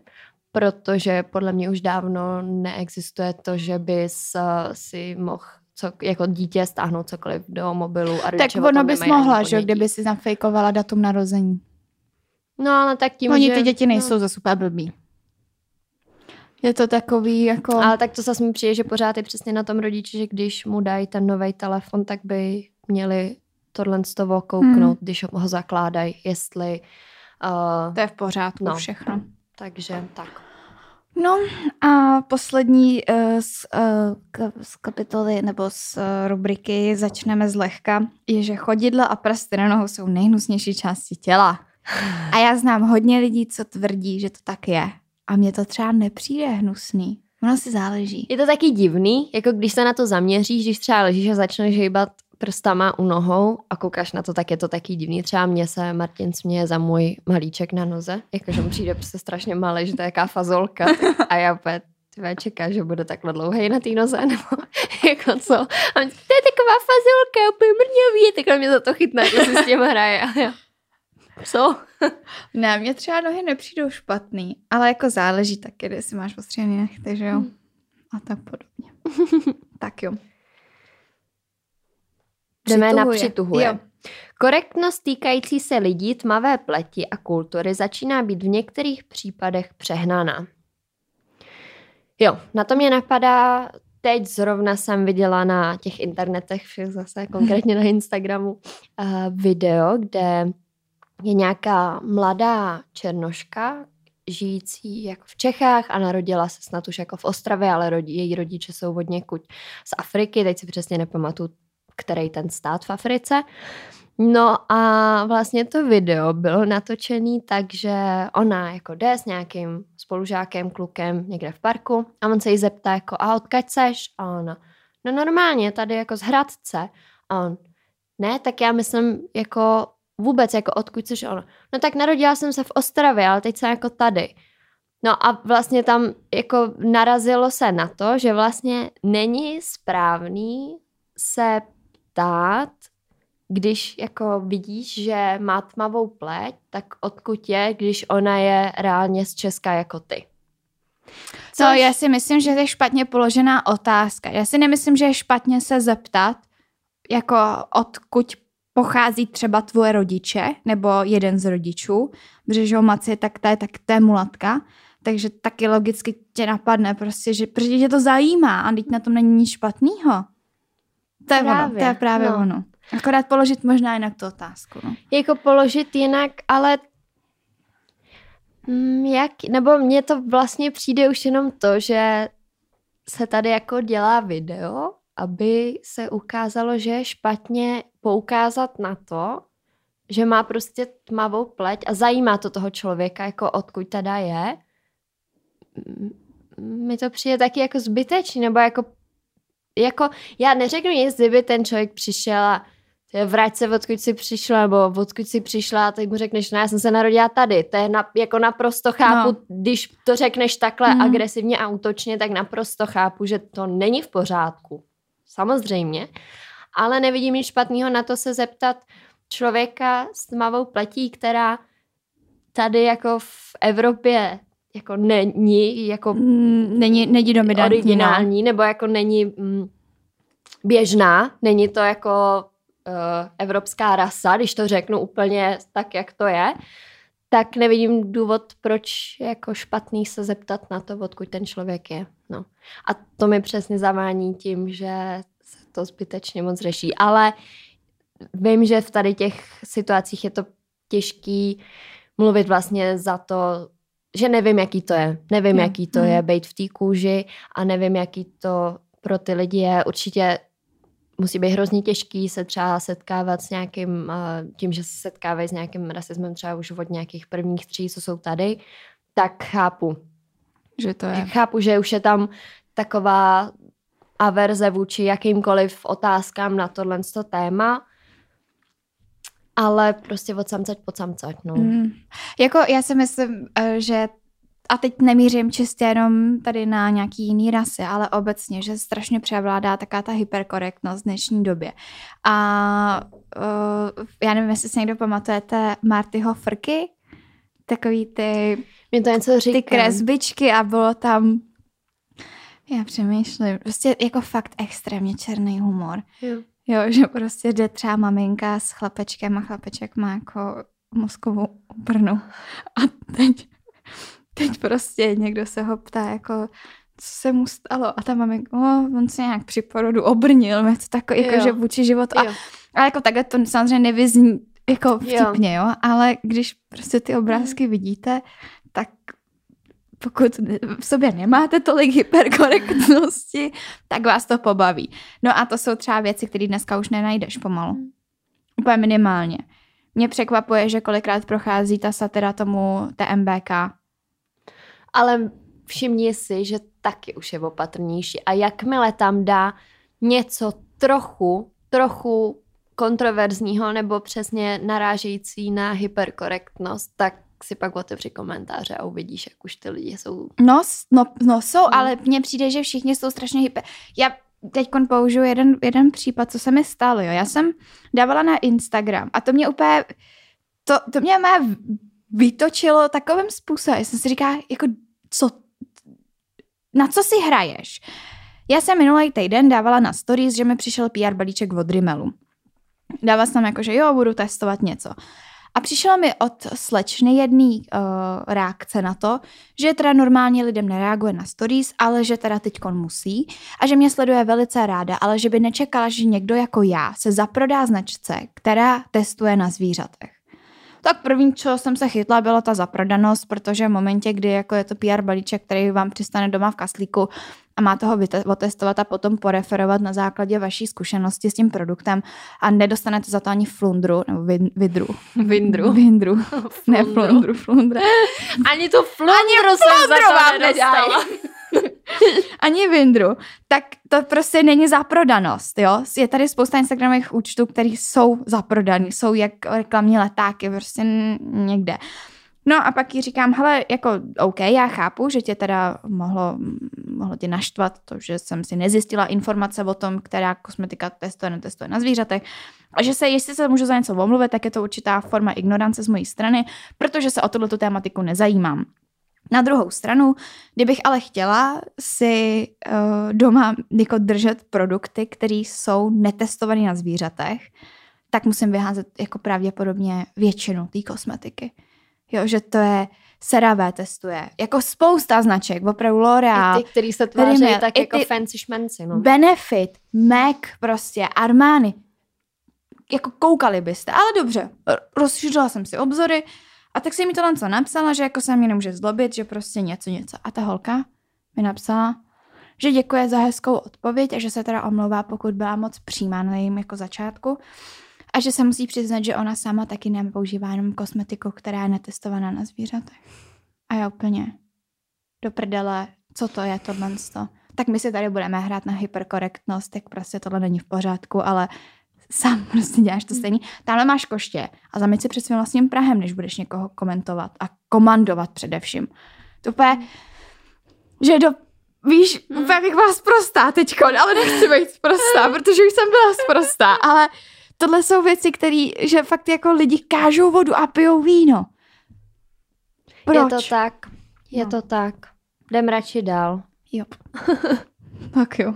protože podle mě už dávno neexistuje to, že bys uh, si mohl co, jako dítě stáhnout cokoliv do mobilu. A tak ono bys mohla, že kdyby si zafejkovala datum narození. No ale tak tím, Oni že... ty děti nejsou no. za super blbý. Je to takový jako... Ale tak to zase mi přijde, že pořád je přesně na tom rodiči, že když mu dají ten nový telefon, tak by měli tohle z toho kouknout, hmm. když ho zakládají, jestli... Uh, to je v pořádku no. všechno. Takže tak. No a poslední uh, z, uh, z kapitoly nebo z uh, rubriky začneme zlehka, je, že chodidla a prsty na nohou jsou nejhnusnější části těla. A já znám hodně lidí, co tvrdí, že to tak je. A mně to třeba nepřijde hnusný. Ono si záleží. Je to taky divný, jako když se na to zaměříš, když třeba ležíš a začneš hýbat prstama u nohou a koukáš na to, tak je to taky divný. Třeba mě se Martin směje za můj malíček na noze, jakože mu přijde prostě strašně malý, že to je jaká fazolka. A já opět tvé čeká, že bude takhle dlouhý na té noze, nebo *laughs* jako co. A on, to je taková fazolka, úplně mrňový, takhle mě za to chytne, že si s tím hraje. A já, co? *laughs* ne, mě třeba nohy nepřijdou špatný, ale jako záleží taky, kde si máš ostřený nechty, že jo? Hmm. A tak podobně. *laughs* tak jo. Jdeme na přituhuje. Jo. Korektnost týkající se lidí, tmavé pleti a kultury začíná být v některých případech přehnaná. Jo, na to mě napadá, teď zrovna jsem viděla na těch internetech, všech *laughs* zase konkrétně na Instagramu, uh, video, kde je nějaká mladá černoška, žijící jako v Čechách a narodila se snad už jako v Ostravě, ale rodi, její rodiče jsou od někud z Afriky, teď si přesně nepamatuju který ten stát v Africe. No a vlastně to video bylo natočený tak, že ona jako jde s nějakým spolužákem, klukem někde v parku a on se jí zeptá jako a odkaď seš? A ona, no normálně tady jako z Hradce. A on, ne, tak já myslím jako vůbec jako odkud seš? Ona, no tak narodila jsem se v Ostravě, ale teď jsem jako tady. No a vlastně tam jako narazilo se na to, že vlastně není správný se ptát, když jako vidíš, že má tmavou pleť, tak odkud je, když ona je reálně z Česka jako ty. Což... No, já si myslím, že to je špatně položená otázka. Já si nemyslím, že je špatně se zeptat, jako odkud pochází třeba tvoje rodiče, nebo jeden z rodičů, protože že maci, tak ta je tak je mulatka, takže taky logicky tě napadne prostě, že protože tě to zajímá a teď na tom není nic špatného. To je právě. ono, to je právě no. ono. Akorát položit možná jinak tu otázku. No. Jako položit jinak, ale mm, jak, nebo mně to vlastně přijde už jenom to, že se tady jako dělá video, aby se ukázalo, že je špatně poukázat na to, že má prostě tmavou pleť a zajímá to toho člověka, jako odkud teda je. Mi to přijde taky jako zbytečný, nebo jako jako, já neřeknu nic, kdyby ten člověk přišel a vrať se, odkud jsi přišla, nebo odkud jsi přišla a teď mu řekneš, no já jsem se narodila tady. To je na, jako naprosto chápu, no. když to řekneš takhle mm. agresivně a útočně, tak naprosto chápu, že to není v pořádku. Samozřejmě. Ale nevidím nic špatného na to se zeptat člověka s tmavou pletí, která tady jako v Evropě jako není jako mm, není, není dominantní, originální, no. nebo jako není mm, běžná, není to jako uh, evropská rasa, když to řeknu úplně tak, jak to je, tak nevidím důvod, proč jako špatný se zeptat na to, odkud ten člověk je. No. A to mi přesně zavání tím, že se to zbytečně moc řeší. Ale vím, že v tady těch situacích je to těžký mluvit vlastně za to, že nevím, jaký to je. Nevím, jaký to je být v té kůži a nevím, jaký to pro ty lidi je. Určitě musí být hrozně těžký se třeba setkávat s nějakým, tím, že se setkávají s nějakým rasismem třeba už od nějakých prvních tří, co jsou tady, tak chápu. Že to je. Chápu, že už je tam taková averze vůči jakýmkoliv otázkám na tohle téma, ale prostě od samcať po samcať, no. Mm. Jako já si myslím, eh, že a teď nemířím čistě jenom tady na nějaký jiný rasy, ale obecně, že strašně převládá taká ta hyperkorektnost v dnešní době. A uh, já nevím, jestli si někdo pamatujete Martyho frky, takový ty, Mě to něco ty kresbičky a bylo tam já přemýšlím, prostě jako fakt extrémně černý humor. Jo. Jo, že prostě jde třeba maminka s chlapečkem a chlapeček má jako mozkovou brnu. A teď teď prostě někdo se ho ptá, jako, co se mu stalo a ta maminka, oh, on se nějak při porodu obrnil, je to takový, jako, že vůči životu. A, a jako takhle to samozřejmě nevyzní jako vtipně, jo. jo, ale když prostě ty obrázky hmm. vidíte, tak pokud v sobě nemáte tolik hyperkorektnosti, tak vás to pobaví. No a to jsou třeba věci, které dneska už nenajdeš pomalu. Hmm. Úplně minimálně. Mě překvapuje, že kolikrát prochází ta satira tomu TMBK, ale všimni si, že taky už je opatrnější. A jakmile tam dá něco trochu, trochu kontroverzního nebo přesně narážející na hyperkorektnost, tak si pak otevři komentáře a uvidíš, jak už ty lidi jsou. No, no, no jsou, no. ale mně přijde, že všichni jsou strašně hyper. Já teď použiju jeden, jeden případ, co se mi stalo. Jo. Já jsem dávala na Instagram a to mě úplně, to, to mě má vytočilo takovým způsobem. Já jsem si říká, jako co, na co si hraješ? Já jsem minulý týden dávala na stories, že mi přišel PR balíček od Rimmelu. Dávala jsem jako, že jo, budu testovat něco. A přišla mi od slečny jedný uh, reakce na to, že teda normálně lidem nereaguje na stories, ale že teda teďkon musí a že mě sleduje velice ráda, ale že by nečekala, že někdo jako já se zaprodá značce, která testuje na zvířatech. Tak první, co jsem se chytla, byla ta zaprodanost, protože v momentě, kdy jako je to PR balíček, který vám přistane doma v kaslíku a máte ho otestovat a potom poreferovat na základě vaší zkušenosti s tím produktem a nedostanete za to ani flundru, nebo vidru. Vindru. Vindru. *laughs* ne flundru, flundra. Ani tu flundru, ani jsem za to nedostala. *laughs* ani Vindru, tak to prostě není zaprodanost, jo. Je tady spousta Instagramových účtů, které jsou zaprodaný, jsou jak reklamní letáky, prostě někde. No a pak jí říkám, hele, jako OK, já chápu, že tě teda mohlo, mohlo tě naštvat to, že jsem si nezjistila informace o tom, která kosmetika testuje, netestuje na zvířatech. A že se, jestli se můžu za něco omluvit, tak je to určitá forma ignorance z mojí strany, protože se o tuto tématiku nezajímám. Na druhou stranu, kdybych ale chtěla si uh, doma jako držet produkty, které jsou netestované na zvířatech, tak musím vyházet jako pravděpodobně většinu té kosmetiky. Jo, že to je CeraVe testuje, jako spousta značek, opravdu L'Oreal. I ty, který se tváří Rimmel, tak jako fancy šmenci, no. Benefit, MAC prostě, Armani. Jako koukali byste, ale dobře, rozšířila jsem si obzory, a tak si mi to co napsala, že jako se mě nemůže zlobit, že prostě něco, něco. A ta holka mi napsala, že děkuje za hezkou odpověď a že se teda omlouvá, pokud byla moc přímá na jejím jako začátku. A že se musí přiznat, že ona sama taky nepoužívá jenom kosmetiku, která je netestovaná na zvířatech. A já úplně do prdele, co to je tohle? Tak my si tady budeme hrát na hyperkorektnost, tak prostě tohle není v pořádku, ale sám prostě děláš to stejný. Tamhle máš koště a zamyť si před svým vlastním Prahem, než budeš někoho komentovat a komandovat především. To úplně, že do, víš, hmm. úplně bych byla zprostá teďko, ale nechci být zprostá, protože už jsem byla zprostá, ale tohle jsou věci, které, že fakt jako lidi kážou vodu a pijou víno. Proč? Je to tak, je no. to tak. Jdem radši dál. Jo. *laughs* tak jo.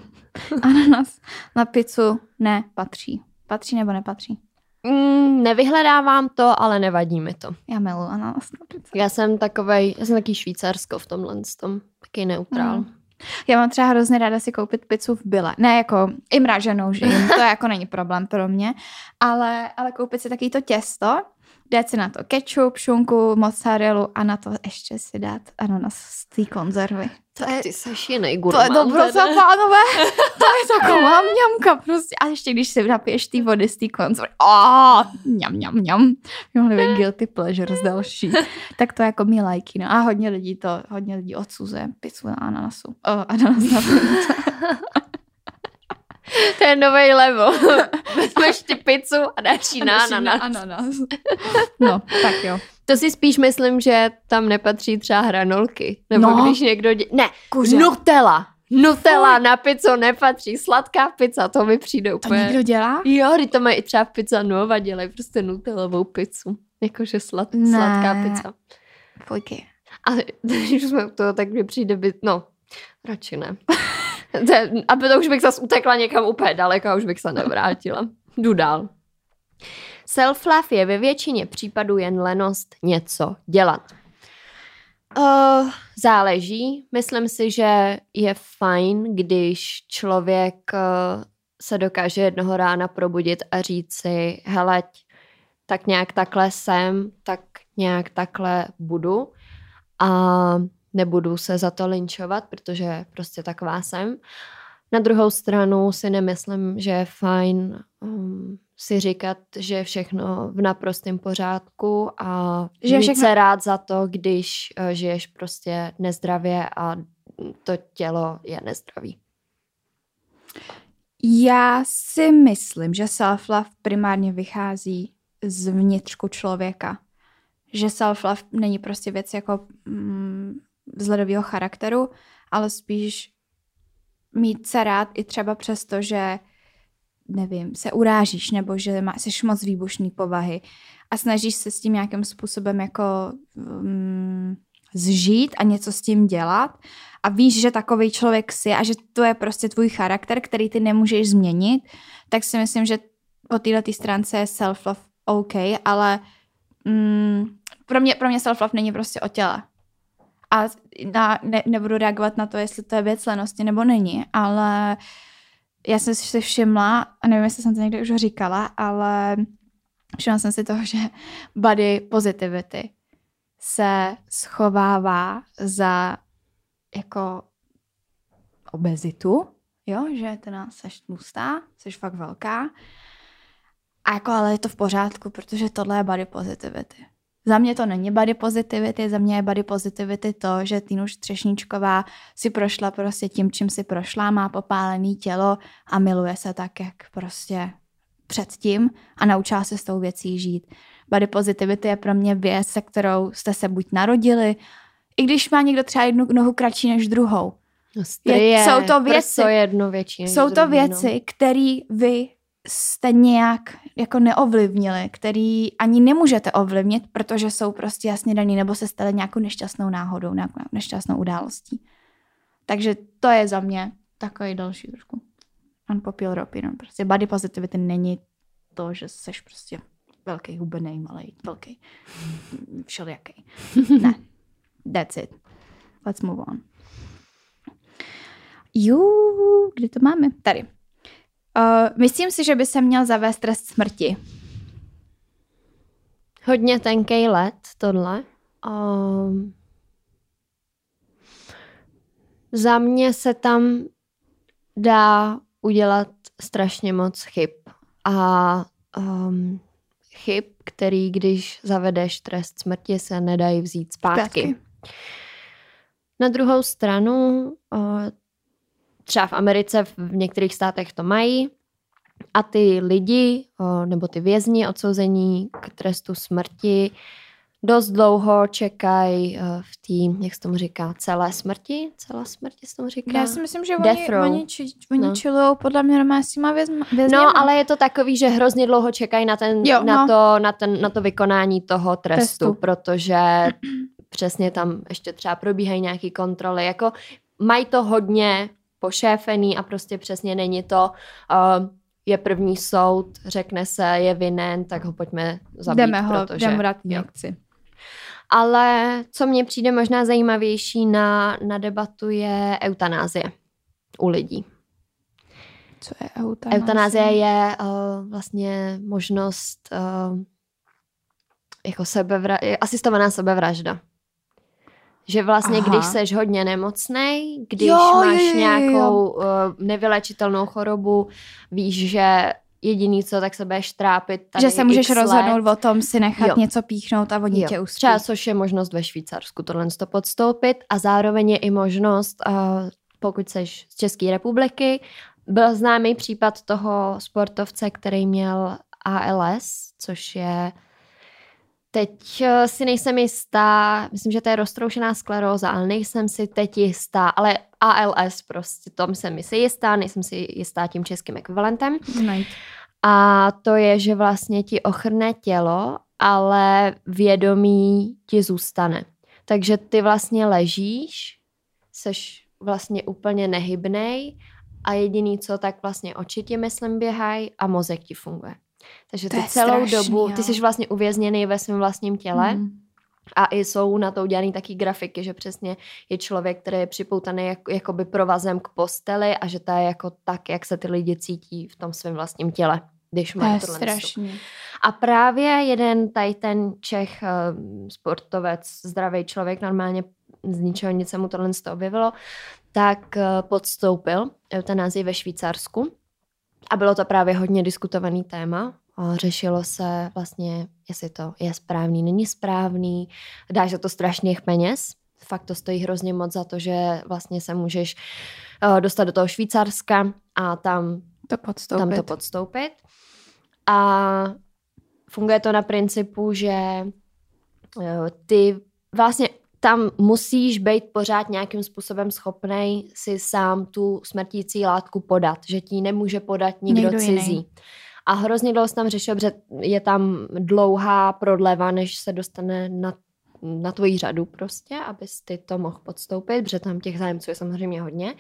Ananas na pizzu nepatří. Patří nebo nepatří? Mm, nevyhledávám to, ale nevadí mi to. Já miluji ananas na pizzu. Já jsem takovej, já jsem taký švýcarsko v tomhle tom, taky neutrál. Mm. Já mám třeba hrozně ráda si koupit pizzu v byle. Ne jako i mraženou, že jim, *laughs* to jako není problém pro mě, ale, ale koupit si taky to těsto, dát si na to ketchup, šunku, mozzarellu a na to ještě si dát ananas z té konzervy. To je, ty seš jiný To gurmán. je dobrosa, teda. pánové. To je taková mňamka prostě. A ještě když si napiješ ty vody z té konzervy. Oh, mňam, mňam, mňam. Mohli být guilty pleasures další. Tak to jako mi lajky. No. A hodně lidí to, hodně lidí odsuzuje pizzu na ananasu. Oh, ananas na. *laughs* *laughs* To je nový level. *laughs* Vezmeš ty pizzu a dáš ji na ananas. ananas. No, tak jo. To si spíš myslím, že tam nepatří třeba hranolky. Nebo No. když někdo... Dě... Ne, Kuře. Nutella. Nutella na pizzu nepatří. Sladká pizza, to mi přijde To úplně... někdo dělá? Jo, když to mají i třeba v pizza Nova, dělají prostě nutelovou pizzu. Jakože slad, Ne. sladká pizza. Pojky. Ale *laughs* když jsme u toho, tak mi přijde by... No, radši ne. Aby to už bych zase utekla někam úplně daleko a už bych se nevrátila. Jdu dál. Self-love je ve většině případů jen lenost něco dělat. Uh, záleží. Myslím si, že je fajn, když člověk uh, se dokáže jednoho rána probudit a říct si, hele, tak nějak takhle jsem, tak nějak takhle budu a nebudu se za to linčovat, protože prostě taková jsem. Na druhou stranu si nemyslím, že je fajn um, si říkat, že je všechno v naprostém pořádku a Že je mít všechno- se rád za to, když uh, žiješ prostě nezdravě a to tělo je nezdravý. Já si myslím, že self-love primárně vychází z vnitřku člověka. Že self-love není prostě věc jako mm, vzhledového charakteru, ale spíš mít se rád i třeba přesto, že nevím, se urážíš nebo že má, jsi moc výbušný povahy a snažíš se s tím nějakým způsobem jako mm, zžít a něco s tím dělat a víš, že takový člověk jsi a že to je prostě tvůj charakter, který ty nemůžeš změnit, tak si myslím, že po této stránce je self-love OK, ale mm, pro, mě, pro mě self-love není prostě o těle. A na, ne, nebudu reagovat na to, jestli to je věc lenosti nebo není, ale já jsem si všimla, a nevím, jestli jsem to někdy už říkala, ale všimla jsem si toho, *laughs* že body positivity se schovává za jako obezitu, jo, že teda seš tlustá, seš fakt velká, a jako ale je to v pořádku, protože tohle je body positivity. Za mě to není body positivity, za mě je body positivity to, že Týnuš Třešníčková si prošla prostě tím, čím si prošla, má popálený tělo a miluje se tak, jak prostě předtím a naučila se s tou věcí žít. Body positivity je pro mě věc, se kterou jste se buď narodili, i když má někdo třeba jednu nohu kratší než druhou. Strie, jsou to věci- jedno větší Jsou to druhý, věci, které vy jste nějak jako neovlivnili, který ani nemůžete ovlivnit, protože jsou prostě jasně daný nebo se stali nějakou nešťastnou náhodou, nějakou nešťastnou událostí. Takže to je za mě takový další trošku unpopular opinion. Prostě body positivity není to, že seš prostě velký, hubený, malý, velký, všelijaký. *laughs* ne. That's it. Let's move on. Jo, kde to máme? Tady. Uh, myslím si, že by se měl zavést trest smrti. Hodně tenký let, tohle. Um, za mě se tam dá udělat strašně moc chyb. A um, chyb, který když zavedeš trest smrti, se nedají vzít zpátky. Zpátky. Na druhou stranu, uh, třeba v Americe, v některých státech to mají, a ty lidi, nebo ty vězni odsouzení k trestu smrti dost dlouho čekají v té, jak se tomu říká, celé smrti? Celé smrti se tomu říká? Já si myslím, že Death oni, row. oni, či, oni No. chillujou podle mě normálně s těma vězněma. No, ale je to takový, že hrozně dlouho čekají na, ten, Jo, na, no. to, na, ten, na to vykonání toho trestu, Trestu. protože přesně tam ještě třeba probíhají nějaké kontroly. Jako mají to hodně pošéfený a prostě přesně není to, uh, je první soud, řekne se, je vinen, tak ho pojďme zabít, Jdeme ho, protože... jdeme dát injekci. Ale co mně přijde možná zajímavější na, na debatu je eutanázie u lidí. Co je eutanázie? Eutanázie je uh, vlastně možnost uh, jako sebevra- asistovaná sebevražda. Že vlastně, Aha. Když seš hodně nemocnej, když Jo, jo, jo, máš jo, jo, jo. nějakou uh, nevylečitelnou chorobu, víš, že jediný co, tak se budeš trápit tady Že se můžeš let. rozhodnout o tom si nechat Jo. něco píchnout a oni tě uspí. Třeba což je možnost ve Švýcarsku tohle to podstoupit a zároveň je i možnost, uh, pokud seš z České republiky, byl známý případ toho sportovce, který měl ALS, což je Teď eh, si nejsem jistá, myslím, že to je roztroušená skleróza, ale nejsem si teď jistá, ale ALS prostě, tom jsem si jistá, nejsem si jistá tím českým ekvivalentem. A to je, že vlastně ti ochrne tělo, ale vědomí ti zůstane. Takže ty vlastně ležíš, seš vlastně úplně nehybnej a jediný co, tak vlastně oči ti myslím běhají a mozek ti funguje. Takže To ty je celou strašný, dobu, jo. ty jsi vlastně uvězněný ve svém vlastním těle Mm. a i jsou na to udělané taky grafiky, že přesně je člověk, který je připoutaný jak, jakoby provazem k posteli a že to je jako tak, jak se ty lidi cítí v tom svém vlastním těle, když To mají je tohle. strašný. A právě jeden tady ten Čech, eh, sportovec, zdravý člověk, normálně z ničeho nic se mu tohle z toho objevilo, tak eh, podstoupil eutanázii ve Švýcarsku. A bylo to právě hodně diskutovaný téma. A řešilo se vlastně, jestli to je správný, není správný, dáš za to strašných peněz. Fakt to stojí hrozně moc za to, že vlastně se můžeš eh, dostat do toho Švýcarska a tam To podstoupit. tam to podstoupit. A funguje to na principu, že eh, ty vlastně tam musíš být pořád nějakým způsobem schopný si sám tu smrtící látku podat, že ti nemůže podat nikdo, jiný. cizí. A hrozně dlouho se tam řešil, protože je tam dlouhá prodleva, než se dostane na, na tvoji řadu prostě, abys ty to mohl podstoupit, protože tam těch zájemců je samozřejmě hodně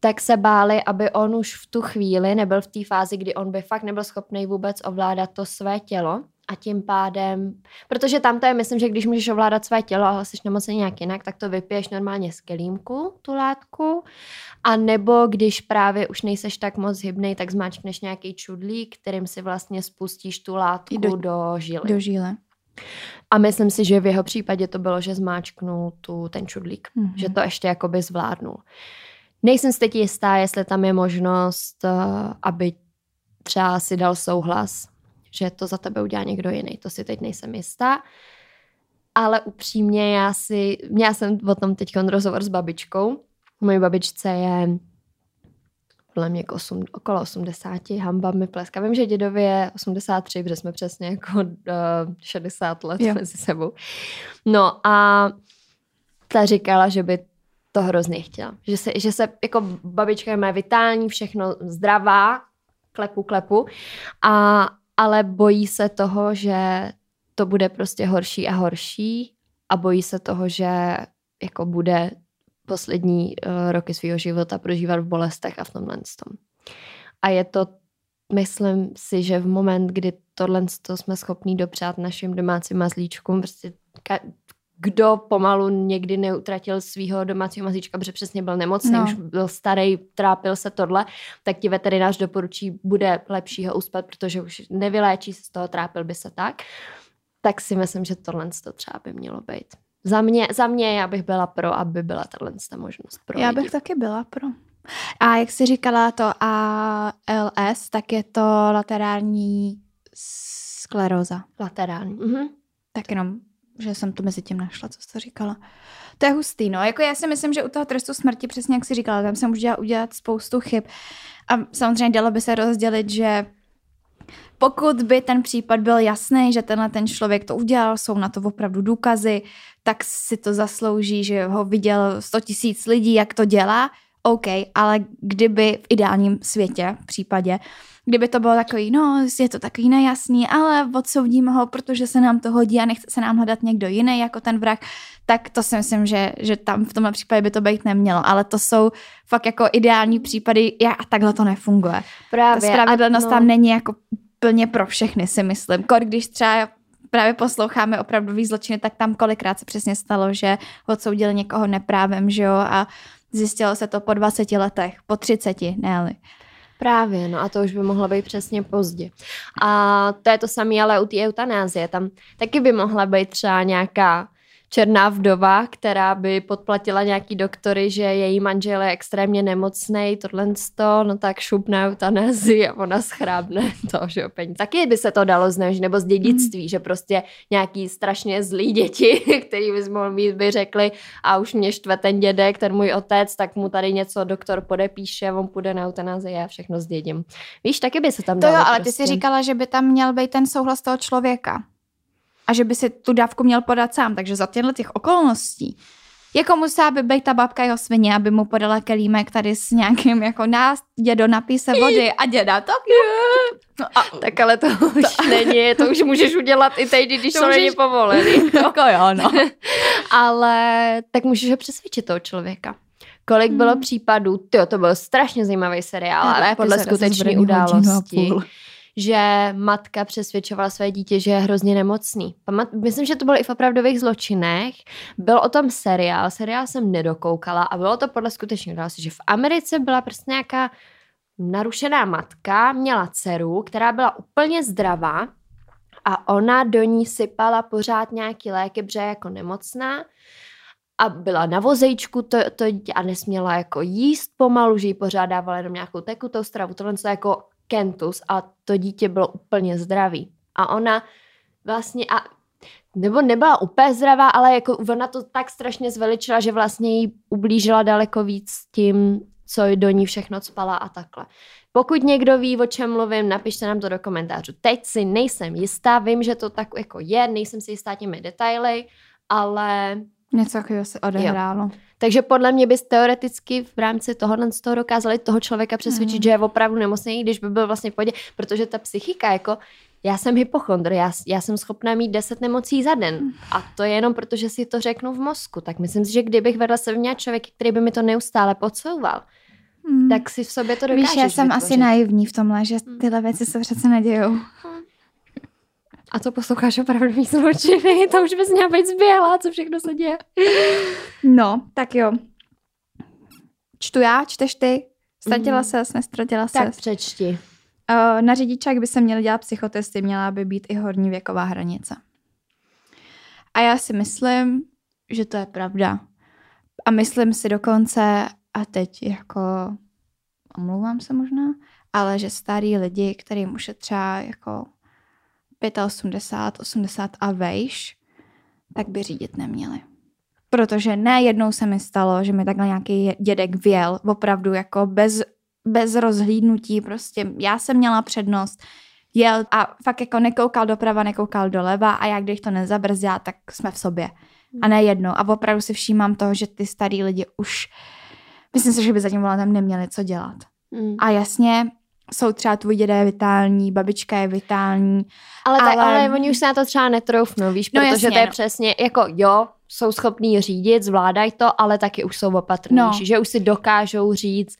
tak se báli, aby on už v tu chvíli nebyl v té fázi, kdy on by fakt nebyl schopný vůbec ovládat to své tělo a tím pádem, protože tam to je, myslím, že když můžeš ovládat své tělo a jsi nemocný nějak jinak, tak to vypiješ normálně z kelímku, tu látku, a nebo když právě už nejseš tak moc hybnej, tak zmáčkneš nějaký čudlík, kterým si vlastně spustíš tu látku I do, do- do žíly. Do žíle. A myslím si, že v jeho případě to bylo, že zmáčknul tu, ten čudlík Mhm. že to ještě jakoby zvládnul. Nejsem si teď jistá, jestli tam je možnost, eh, aby třeba si dal souhlas, že to za tebe udělá někdo jiný. To si teď nejsem jistá. Ale upřímně já si, měla jsem o tom teď rozhovor s babičkou. Moje babičce je podle mě osm, okolo 80, hamba mi pleska. Vím, že dědovi je 83, protože jsme přesně jako uh, 60 let Jo. mezi sebou. No a ta říkala, že by to hrozně chtěla. Že se, že se jako babička je má vitální, všechno zdravá, klepu, klepu, a, ale bojí se toho, že to bude prostě horší a horší a bojí se toho, že jako bude poslední uh, roky svého života prožívat v bolestech a v tomhle tom. A je to, myslím si, že v moment, kdy tohle to jsme schopní dopřát našim domácím mazlíčkům, prostě kdo pomalu někdy neutratil svého domácího mazlíčka, protože přesně byl nemocný, No. už byl starý, trápil se tohle, tak ti veterinář doporučí, bude lepší ho uspat, protože už nevyléčí se z toho, trápil by se tak. Tak si myslím, že tohle to třeba by mělo být. Za mě, za mě já bych byla pro, aby byla tahle ta možnost pro Já lidi. bych taky byla pro. A jak jsi říkala to ALS, tak je to laterální skleróza. Laterální. Mhm. Tak jenom, že jsem to mezi tím našla, co jsi to říkala. To je hustý, no. Jako já si myslím, že u toho trestu smrti, přesně jak jsi říkala, tam se může udělat spoustu chyb. A samozřejmě dalo by se rozdělit, že pokud by ten případ byl jasný, že tenhle ten člověk to udělal, jsou na to opravdu důkazy, tak si to zaslouží, že ho viděl 100 tisíc lidí, jak to dělá. OK, ale kdyby v ideálním světě, v případě, kdyby to bylo takový, no, je to takový nejasný, ale odsoudíme ho, protože se nám to hodí a nechce se nám hledat někdo jiný jako ten vrak, tak to si myslím, že, že tam v tomhle případě by to být nemělo. Ale to jsou fakt jako ideální případy a takhle to nefunguje. Právě. Ta spravedlnost no. tam není jako plně pro všechny, si myslím. Kor, když třeba právě posloucháme opravdový zločiny, tak tam kolikrát se přesně stalo, že odsoudili někoho neprávem, že jo, a zjistilo se to po 20 letech, po 30, ne Právě, no a to už by mohlo být přesně pozdě. A to je to samé, ale u té eutanázie. Tam taky by mohla být třeba nějaká černá vdova, která by podplatila nějaký doktory, že její manžel je extrémně nemocný, tohle to, no tak šup na eutanazii a ona schrábne *laughs* to, že jo, peníze. Taky by se to dalo zneužít, nebo z dědictví, mm. že prostě nějaký strašně zlý děti, *laughs* který bys mohl mít, by řekli a už mě štve ten dědek, ten můj otec, tak mu tady něco doktor podepíše, on půjde na eutanazii a všechno zdědím. Víš, taky by se tam To dalo jo, ale prostě. ty si říkala, že by tam měl být ten souhlas toho člověka a že by si tu dávku měl podat sám. Takže za těchto těch okolností jako musela by být ta babka jeho svině, aby mu podala kelímek tady s nějakým jako nás, dědo napíse vody a děda to. No a, tak ale to už to, *laughs* není, to už můžeš udělat i teď, když to, to můžeš... není povolený. *laughs* jako jo, no. *laughs* ale tak můžeš ho přesvědčit toho člověka. Kolik hmm. bylo případů, tyjo, to byl strašně zajímavý seriál, ale podle skutečné události že matka přesvědčovala své dítě, že je hrozně nemocný. Myslím, že to bylo i v opravdových zločinech. Byl o tom seriál, seriál jsem nedokoukala a bylo to podle skutečných událostí, že v Americe byla prostě nějaká narušená matka, měla dceru, která byla úplně zdravá a ona do ní sypala pořád nějaký léky, protože jako nemocná a byla na vozejčku to, to a nesměla jako jíst pomalu, že jí pořád dávala jenom nějakou tekutou stravu, tohle to jako kentus a to dítě bylo úplně zdravý. A ona vlastně, a nebo nebyla úplně zdravá, ale jako ona to tak strašně zveličila, že vlastně jí ublížila daleko víc tím, co do ní všechno spala a takhle. Pokud někdo ví, o čem mluvím, napište nám to do komentářů. Teď si nejsem jistá, vím, že to tak jako je, nejsem si jistá těmi detaily, ale... Něco takového se odehrálo. Jo. Takže podle mě bys teoreticky v rámci tohohle z toho dokázali toho člověka přesvědčit, mm. že je opravdu nemocný, když by byl vlastně v pohodě, protože ta psychika, jako já jsem hypochondr, já, já jsem schopná mít 10 nemocí za den a to je jenom proto, že si to řeknu v mozku. Tak myslím si, že kdybych vedla se měla člověk, který by mi to neustále podsouval, mm. tak si v sobě to dokážeš Víš, já jsem vytvořit. asi naivní v tomhle, že mhm. tyhle věci se přece nedějou. Mm. A to posloucháš opravdu zločiny, *laughs* to už bys měla být zběhlá, co všechno se děje. No, tak jo. Čtu já, čteš ty? Ztratila mm. ses, nestratila tak ses? Tak přečti. Uh, na řidičák by se měly dělat psychotesty, měla by být i horní věková hranice. A já si myslím, že to je pravda. A myslím si dokonce, a teď jako, omlouvám se možná, ale že starý lidi, kterým už je třeba jako 85, 80 a vejš, tak by řídit neměli. Protože ne jednou se mi stalo, že mi takhle nějaký dědek věl, opravdu jako bez, bez rozhlídnutí, prostě já jsem měla přednost, jel a fakt jako nekoukal doprava, nekoukal doleva a jak když to nezabrzdá, tak jsme v sobě. A ne jedno. A opravdu si všímám toho, že ty starý lidi už, myslím si, že by za tím volantem neměli co dělat. Mm. A jasně, jsou třeba tvůj děda je vitální, babička je vitální. Ale, ale... ale oni už se na to třeba netroufnou, víš, no, protože jasně, to je no. přesně, jako jo, jsou schopní řídit, zvládají to, ale taky už jsou opatrnější, no. že už si dokážou říct,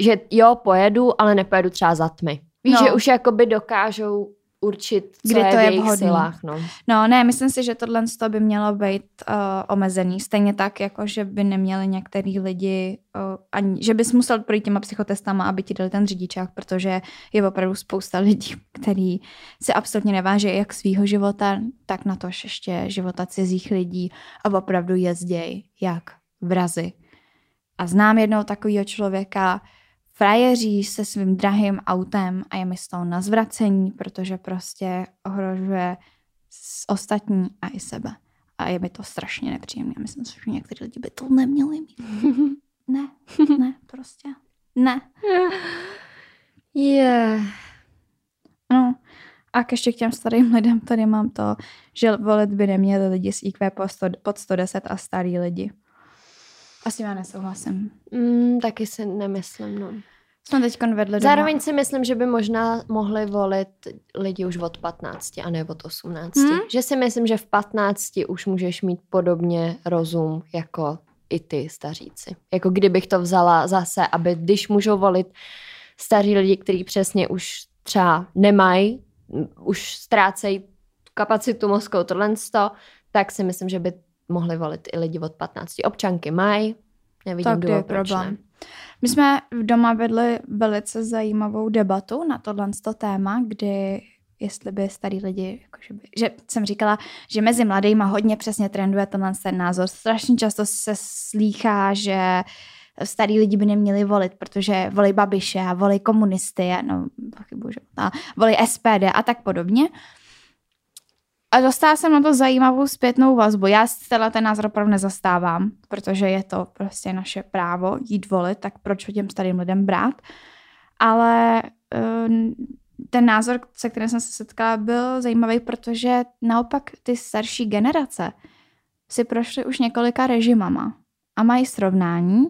že jo, pojedu, ale nepojedu třeba za tmy. Víš, no. že už jakoby dokážou určit, co Kdy je to je v jejich vhodný. silách. No. no ne, myslím si, že tohle by mělo být uh, omezený. Stejně tak, jako že by neměli některý lidi, uh, ani, že bys musel projít těma psychotestama, aby ti dali ten řidičák, protože je opravdu spousta lidí, *laughs* který se absolutně neváží jak svýho života, tak na to ještě života cizích lidí a opravdu jezdějí jak vrazy. A znám jednou takového člověka, frajeří se svým drahým autem a je mi z toho na zvracení, protože prostě ohrožuje ostatní a i sebe. A je mi to strašně nepříjemné. Myslím si, že někteří lidi by to neměli mít. *laughs* ne, ne, prostě ne. Je. *laughs* Yeah. No, a ještě k těm starým lidem tady mám to, že volit by neměli lidi s IQ pod 110 a starý lidi. Asi já nesouhlasím. Mm, taky si nemyslím, no. Jsme teď vedli Zároveň doma. si myslím, že by možná mohli volit lidi už od 15 a ne od 18. Hmm? Že si myslím, že v 15 už můžeš mít podobně rozum jako i ty staříci. Jako kdybych to vzala zase, aby když můžou volit staří lidi, kteří přesně už třeba nemají, už ztrácejí kapacitu mozku, tohle tak si myslím, že by mohli volit i lidi od 15. Občanky mají, nevidím Tak je důvod, proč problém? ne. My jsme v doma vedli velice zajímavou debatu na tohle téma, kdy jestli by starý lidi, jakože by, že jsem říkala, že mezi mladýma hodně přesně trenduje tenhle ten názor. Strašně často se slýchá, že starý lidi by neměli volit, protože volí babiše a volí komunisty, a no, pochybuji, že a volí SPD a tak podobně. A dostala jsem na to zajímavou zpětnou vazbu. Já tenhle ten názor opravdu nezastávám, protože je to prostě naše právo jít volit, tak proč ho těm starým lidem brát. Ale eh, ten názor, se kterým jsem se setkala, byl zajímavý, protože naopak ty starší generace si prošly už několika režimama a mají srovnání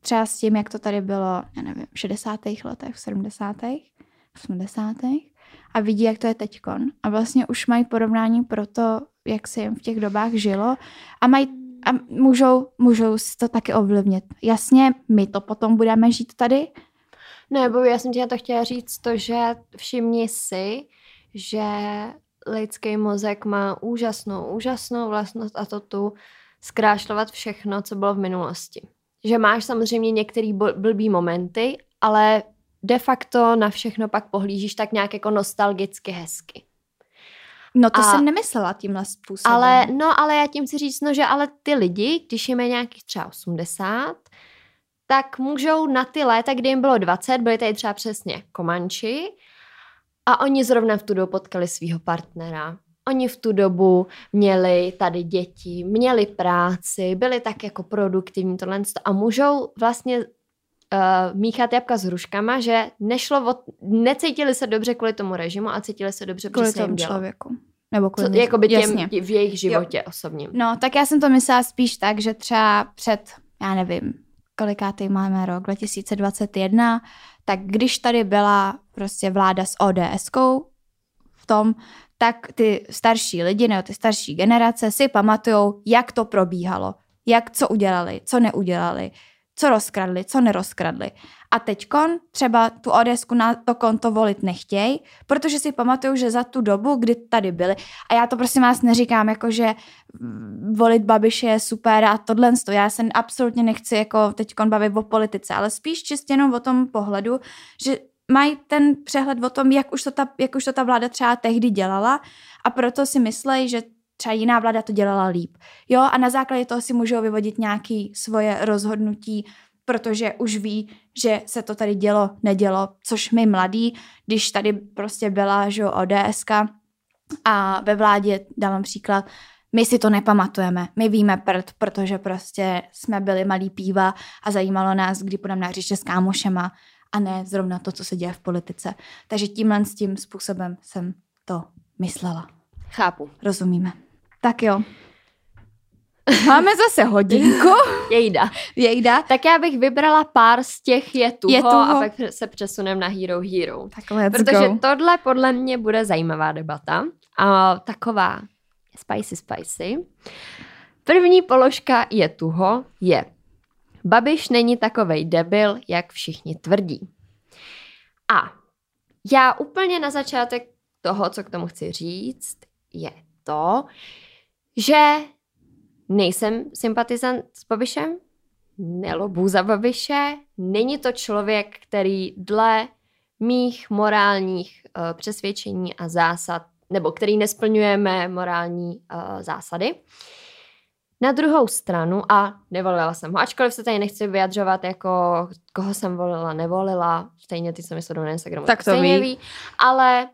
třeba s tím, jak to tady bylo, já nevím, v 60. letech, v 70. 80. a vidí, jak to je teďkon. A vlastně už mají porovnání pro to, jak se jim v těch dobách žilo a mají a můžou, můžou si to taky ovlivnit. Jasně, my to potom budeme žít tady, Ne, bo já jsem ti na to chtěla říct to, že všimni si, že lidský mozek má úžasnou, úžasnou vlastnost a to tu zkrášlovat všechno, co bylo v minulosti. Že máš samozřejmě některý bl- blbý momenty, ale de facto na všechno pak pohlížíš tak nějak jako nostalgicky hezky. No to A- jsem nemyslela tímhle způsobem. Ale, no, ale já tím chci říct, no, že ale ty lidi, když jim je nějakých třeba 80, tak můžou na ty léta, kdy jim bylo 20, byli tady třeba přesně komanči a oni zrovna v tu dobu potkali svého partnera. Oni v tu dobu měli tady děti, měli práci, byli tak jako produktivní tohle a můžou vlastně uh, míchat jabka s hruškama, že nešlo o, necítili se dobře kvůli tomu režimu a cítili se dobře, kvůli tomu člověku. Nebo kvůli Co, jakoby těm, Jasně. v jejich životě osobním. No, tak já jsem to myslela spíš tak, že třeba před, já nevím, kolikátý máme rok, 2021, tak když tady byla prostě vláda s ODSkou v tom, tak ty starší lidi nebo ty starší generace si pamatujou, jak to probíhalo, jak co udělali, co neudělali, co rozkradli, co nerozkradli. A teďkon třeba tu ODSku na to konto volit nechtějí, protože si pamatuju, že za tu dobu, kdy tady byli, a já to prosím vás neříkám, jako že volit Babiše je super a tohle, to. já se absolutně nechci jako teďkon bavit o politice, ale spíš čistě jenom o tom pohledu, že mají ten přehled o tom, jak už, to ta, jak už to ta vláda třeba tehdy dělala a proto si myslejí, že třeba jiná vláda to dělala líp. Jo, a na základě toho si můžou vyvodit nějaké svoje rozhodnutí, protože už ví, že se to tady dělo, nedělo, což my mladí, když tady prostě byla, že jo, ODSK a ve vládě, dávám příklad, my si to nepamatujeme, my víme prd, protože prostě jsme byli malí píva a zajímalo nás, kdy půjdeme na hřiště s kámošema a ne zrovna to, co se děje v politice. Takže tímhle s tím způsobem jsem to myslela. Chápu. Rozumíme. Tak jo. Máme zase hodinku. *laughs* Jejda. Jejda. Tak já bych vybrala pár z těch je tuho, a pak se přesunem na Hero Hero. Tak let's Protože go. tohle podle mě bude zajímavá debata. A taková spicy spicy. První položka je tuho je Babiš není takovej debil, jak všichni tvrdí. A já úplně na začátek toho, co k tomu chci říct, je to, že nejsem sympatizant s Babišem, nelobu za Babiše, není to člověk, který dle mých morálních uh, přesvědčení a zásad, nebo který nesplňujeme morální uh, zásady. Na druhou stranu, a nevolila jsem ho, ačkoliv se tady nechci vyjadřovat, jako koho jsem volila, nevolila, stejně ty, co mi sledují na Instagramu, Tak to stejně ví. ví, ale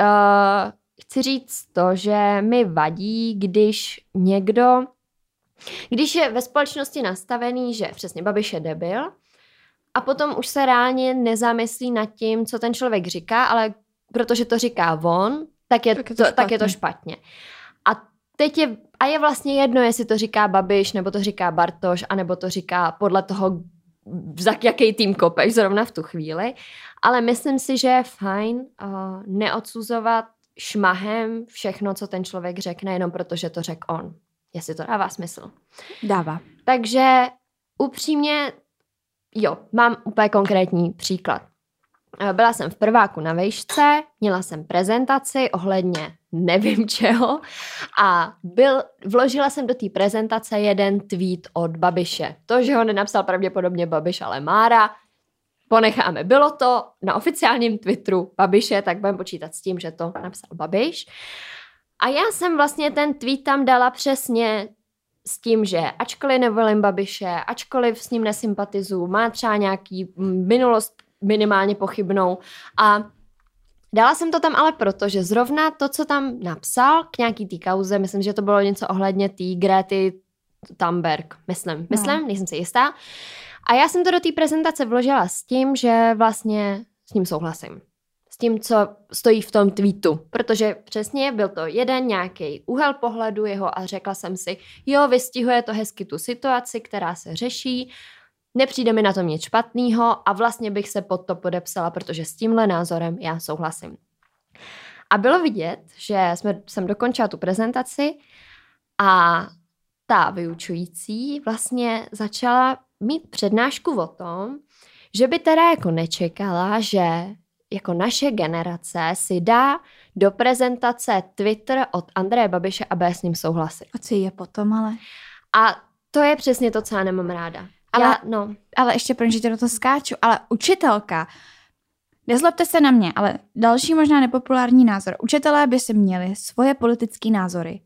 uh, chci říct to, že mi vadí, když někdo, když je ve společnosti nastavený, že přesně Babiš je debil, a potom už se reálně nezamyslí nad tím, co ten člověk říká, ale protože to říká on, tak je, Tak je to, to tak je to špatně. A teď je, a je vlastně jedno, jestli to říká Babiš, nebo to říká Bartoš, anebo to říká podle toho, za jaký tým kopeš zrovna v tu chvíli. Ale myslím si, že je fajn uh, neodsuzovat šmahem všechno, co ten člověk řekne, jenom protože to řekl on. Jestli to dává smysl. Dává. Takže upřímně, jo, mám úplně konkrétní příklad. Byla jsem v prváku na vejšce, měla jsem prezentaci ohledně nevím *laughs* čeho a byl, vložila jsem do té prezentace jeden tweet od Babiše. To, že ho nenapsal pravděpodobně Babiš, ale Mára, ponecháme. Bylo to na oficiálním Twitteru Babiše, tak budeme počítat s tím, že to napsal Babiš. A já jsem vlastně ten tweet tam dala přesně s tím, že ačkoliv nevolím Babiše, ačkoliv s ním nesympatizuju, má třeba nějaký minulost minimálně pochybnou a Dala jsem to tam ale proto, že zrovna to, co tam napsal k nějaký té kauze, myslím, že to bylo něco ohledně té Grety Thunberg, myslím, myslím, no. nejsem si jistá. A já jsem to do té prezentace vložila s tím, že vlastně s ním souhlasím. S tím, co stojí v tom tweetu. Protože přesně byl to jeden nějaký úhel pohledu jeho a řekla jsem si, jo, vystihuje to hezky tu situaci, která se řeší, Nepřijde mi na tom nic špatného a vlastně bych se pod to podepsala, protože s tímhle názorem já souhlasím. A bylo vidět, že jsme, jsem dokončila tu prezentaci a ta vyučující vlastně začala mít přednášku o tom, že by teda jako nečekala, že jako naše generace si dá do prezentace Twitter od Andreje Babiše a bude s ním souhlasit. A co je potom ale? A to je přesně to, co já nemám ráda. Ale, já, no. ale ještě pro že do toho skáču, ale učitelka, nezlobte se na mě, ale další možná nepopulární názor. Učitelé by si měli svoje politické názory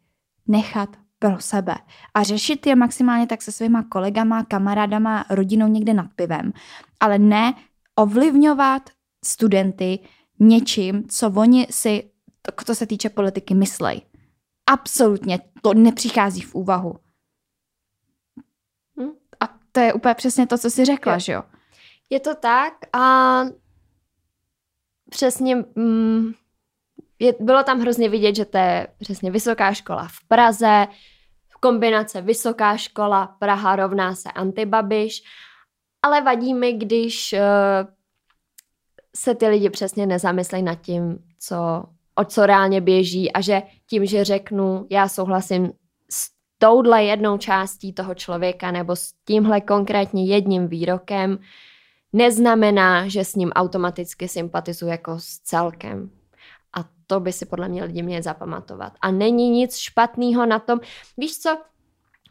nechat pro sebe a řešit je maximálně tak se svýma kolegama, kamarádama, rodinou někde nad pivem, ale ne ovlivňovat studenty něčím, co oni si, to, se týče politiky, myslej. Absolutně to nepřichází v úvahu to je úplně přesně to, co jsi řekla, jo. že jo? Je to tak a přesně mm, je, bylo tam hrozně vidět, že to je přesně vysoká škola v Praze, kombinace vysoká škola, Praha rovná se antibabiš, ale vadí mi, když uh, se ty lidi přesně nezamyslejí nad tím, co, o co reálně běží a že tím, že řeknu, já souhlasím touhle jednou částí toho člověka nebo s tímhle konkrétně jedním výrokem neznamená, že s ním automaticky sympatizuji jako s celkem. To by si podle mě lidi měli zapamatovat. A není nic špatného na tom. Víš co?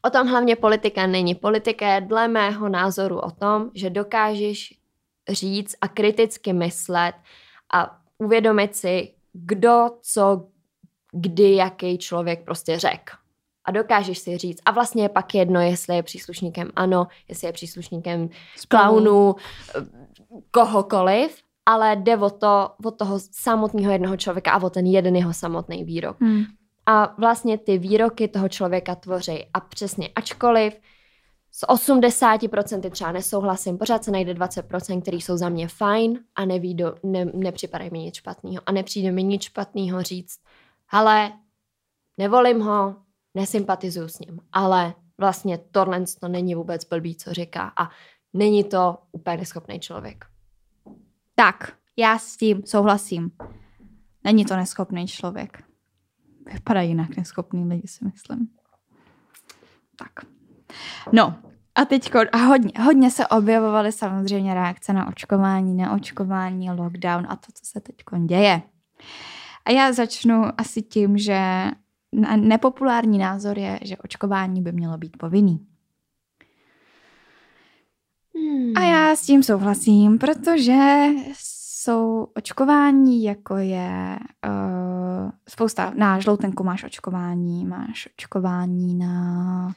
O tom hlavně politika není. Politika je dle mého názoru o tom, že dokážeš říct a kriticky myslet a uvědomit si, kdo, co, kdy, jaký člověk prostě řekl a dokážeš si říct. A vlastně je pak jedno, jestli je příslušníkem ano, jestli je příslušníkem klaunů, kohokoliv, ale jde o, to, o toho samotného jednoho člověka a o ten jeden jeho samotný výrok. Hmm. A vlastně ty výroky toho člověka tvoří. A přesně, ačkoliv s 80% třeba nesouhlasím, pořád se najde 20%, který jsou za mě fajn a neví do, ne, nepřipadají mi nic špatného. A nepřijde mi nic špatného říct, ale nevolím ho, nesympatizuju s ním, ale vlastně tohle to není vůbec blbý, co říká a není to úplně neschopný člověk. Tak, já s tím souhlasím. Není to neschopný člověk. Vypadá jinak neschopný lidi, si myslím. Tak. No, a teď a hodně, hodně se objevovaly samozřejmě reakce na očkování, neočkování, lockdown a to, co se teď děje. A já začnu asi tím, že nepopulární názor je, že očkování by mělo být povinný. Hmm. A já s tím souhlasím, protože jsou očkování, jako je uh, spousta, na žloutenku máš očkování, máš očkování na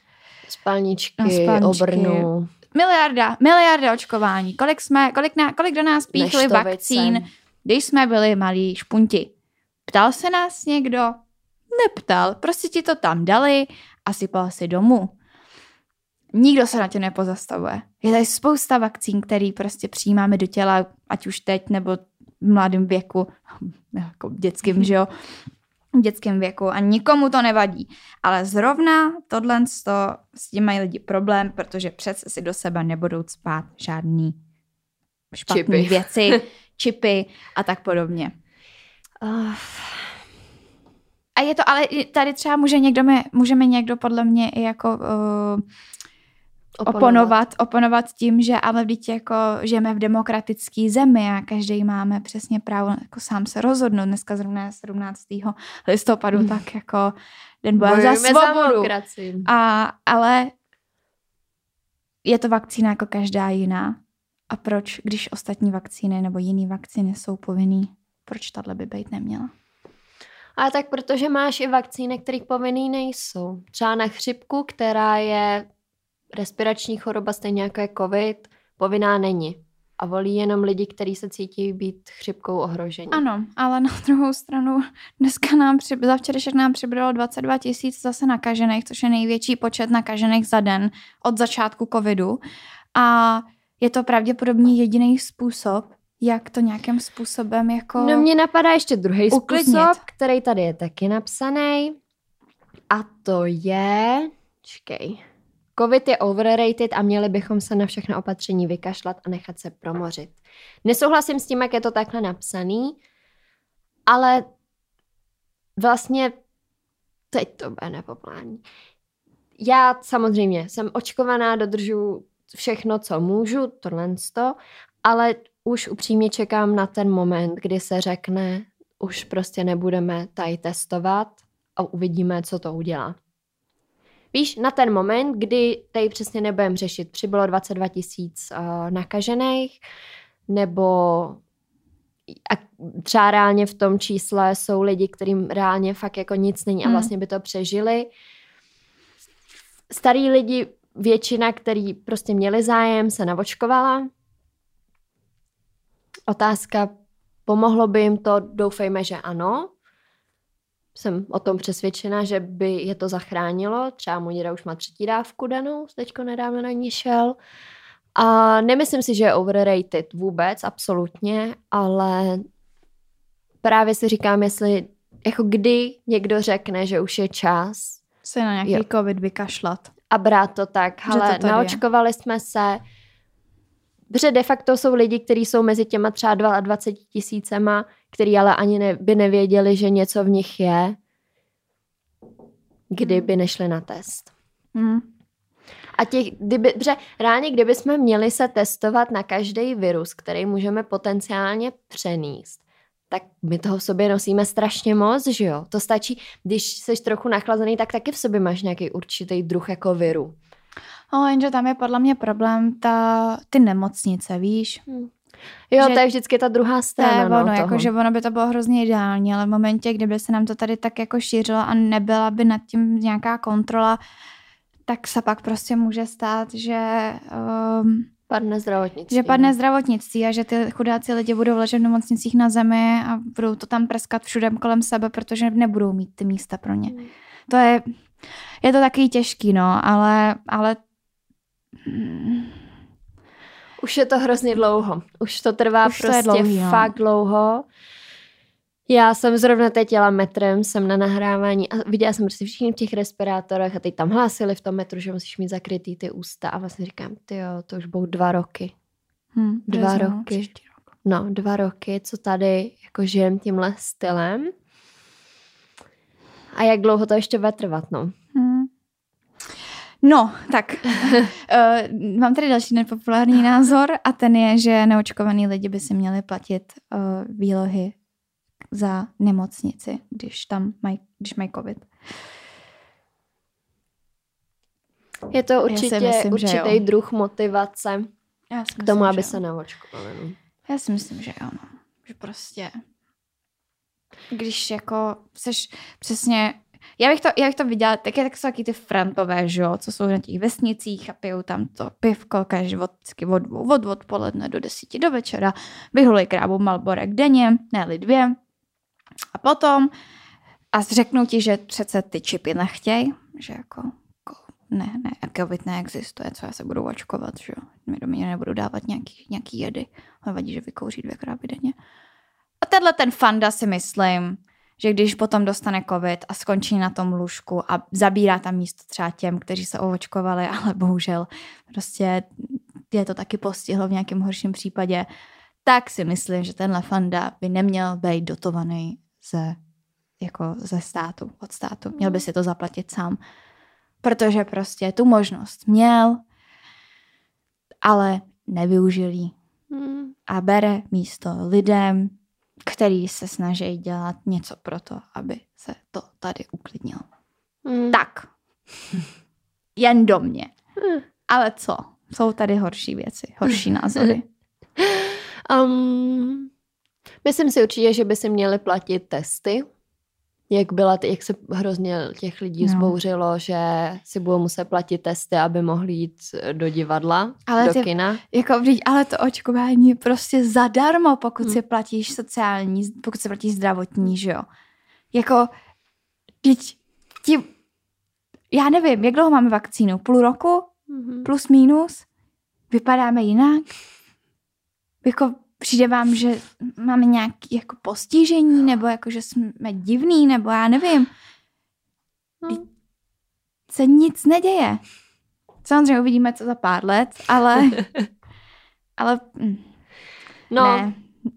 spalničky, na spalničky. obrnu. Miliarda, miliarda očkování. Kolik jsme, kolik, na, kolik do nás píchli vakcín, když jsme byli malí špunti. Ptal se nás někdo? neptal, prostě ti to tam dali a sypal si domů. Nikdo se na tě nepozastavuje. Je tady spousta vakcín, který prostě přijímáme do těla, ať už teď nebo v mladém věku, *laughs* jako dětským, že jo. v dětském věku a nikomu to nevadí. Ale zrovna tohle s tím mají lidi problém, protože přece si do sebe nebudou spát žádný špatné Čipy. věci, *laughs* čipy a tak podobně. Uh, A je to, ale tady třeba může někdo, mi- můžeme někdo podle mě i jako uh, oponovat, oponovat tím, že ale vždyť jako žijeme v demokratické zemi a každý máme přesně právo jako sám se rozhodnout. Dneska zrovna je 17. listopadu, Mm. tak jako den boje za svobodu. demokracii. A, ale je to vakcína jako každá jiná. A proč, když ostatní vakcíny nebo jiné vakcíny jsou povinný, proč tahle by být neměla? Ale tak protože máš i vakcíny, které povinný nejsou. Třeba na chřipku, která je respirační choroba stejně jako je covid, povinná není. A volí jenom lidi, kteří se cítí být chřipkou ohrožení. Ano, ale na druhou stranu dneska nám při, za včerejšek nám přibralo 22 tisíc zase nakažených, což je největší počet nakažených za den od začátku covidu. A je to pravděpodobně jediný způsob, jak to nějakým způsobem jako... No mně napadá ještě druhý Uklidnit. způsob, který tady je taky napsaný. A to je... Čekej. Covid je overrated a měli bychom se na všechno opatření vykašlat a nechat se promořit. Nesouhlasím s tím, jak je to takhle napsaný, ale vlastně teď to bude nepopulární. Já samozřejmě jsem očkovaná, dodržu všechno, co můžu, tohle to, ale už upřímně čekám na ten moment, kdy se řekne, už prostě nebudeme tady testovat a uvidíme, co to udělá. Víš, na ten moment, kdy tady přesně nebudeme řešit, přibylo 22 tisíc uh, nakažených, nebo a třeba reálně v tom čísle jsou lidi, kterým reálně fakt jako nic není a Mm. vlastně by to přežili. Starý lidi, většina, který prostě měli zájem, se navočkovala. Otázka, pomohlo by jim to? Doufejme, že ano. Jsem o tom přesvědčena, že by je to zachránilo. Třeba můj děda už má třetí dávku danou, teďko nedávno na ní šel. A nemyslím si, že je overrated vůbec, absolutně, ale právě si říkám, jestli jako kdy někdo řekne, že už je čas se na nějaký Jo. covid vykašlat. a brát to tak, hele, to tady je. naočkovali jsme se, protože de facto jsou lidi, kteří jsou mezi těma třeba 22 tisícema, který ale ani ne, by nevěděli, že něco v nich je, kdyby nešli na test. Hmm. A těch, kdyby, protože reálně, kdyby jsme měli se testovat na každý virus, který můžeme potenciálně přenést, tak my toho v sobě nosíme strašně moc, že jo? To stačí, když jsi trochu nachlazený, tak taky v sobě máš nějaký určitý druh jako viru. No, jenže tam je podle mě problém ta, ty nemocnice, víš? Jo, Že- to je vždycky ta druhá To je strana. ono, no, jako, že ono by to bylo hrozně ideální, ale v momentě, kdyby se nám to tady tak jako šířilo a nebyla by nad tím nějaká kontrola, tak se pak prostě může stát, že, um, Padne zdravotnictví. že padne zdravotnictví a že ty chudáci lidi budou ležet v nemocnicích na zemi a budou to tam prskat všude kolem sebe, protože nebudou mít ty místa pro ně. Mm. To je, je to takový těžký, no, ale, ale mm, Už je to hrozně dlouho. Už to trvá Už to prostě dlouhý, no. fakt dlouho. Já jsem zrovna teď jela metrem, jsem na nahrávání a viděla jsem prostě všichni v těch respirátorech a teď tam hlásili v tom metru, že musíš mít zakrytý ty ústa a vlastně říkám, ty jo, to už budou dva roky. hm, Dva roky. rok. No, dva roky, co tady jako žijem tímhle stylem. A jak dlouho to ještě bude trvat, no. No, tak uh, *laughs* mám tady další nepopulární názor a ten je, že neočkovaný lidi by si měli platit uh, výlohy za nemocnici, když tam mají, když mají covid. Je to určitě myslím, určitý druh motivace Já si k tomu, myslím, aby se jo. naočkovali. No. Já si myslím, že ano. Že prostě, když jako seš přesně, já bych to, já bych to viděla, tak, je, tak jsou taky ty frantové, že jo, co jsou na těch vesnicích a pijou tam to pivko každý od, od, od odpoledne do desíti do večera, vyhulej krávu Malborek denně, ne dvě. A potom a řeknou ti, že přece ty čipy nechtěj, že jako, jako ne, ne, covid neexistuje, co já se budu očkovat, že jo. Mi do mě nebudu dávat nějaký, nějaký jedy. Ale vadí, že vykouří dvě krávy denně. A tenhle ten fanda si myslím, že když potom dostane covid a skončí na tom lůžku a zabírá tam místo třeba těm, kteří se ovočkovali, *laughs* ale bohužel prostě je to taky postihlo v nějakém horším případě, tak si myslím, že tenhle fanda by neměl být dotovaný ze, jako ze státu, od státu. Měl by si to zaplatit sám. Protože prostě tu možnost měl, ale nevyužil jí. Hmm. A bere místo lidem, který se snaží dělat něco pro to, aby se to tady uklidnilo. Hmm. Tak. *laughs* Jen do mě. Hmm. Ale co? Jsou tady horší věci, horší názory. *laughs* Um, myslím si určitě, že by si měli platit testy. Jak byla, jak se hrozně těch lidí No. zbouřilo, že si budou muset platit testy, aby mohli jít do divadla, Ale do ty- kina. Jako, ale to očkování je prostě zadarmo, pokud Hmm. si platíš sociální, pokud si platíš zdravotní, že jo. Jako, teď ti, já nevím, jak dlouho máme vakcínu? Půl roku? Mhm. Plus minus? Vypadáme jinak? Jako přijde vám, že máme nějaké jako postižení, nebo jako, že jsme divný, nebo já nevím. No. Se nic neděje. Samozřejmě uvidíme, co za pár let, ale, *laughs* ale mm, No, ne,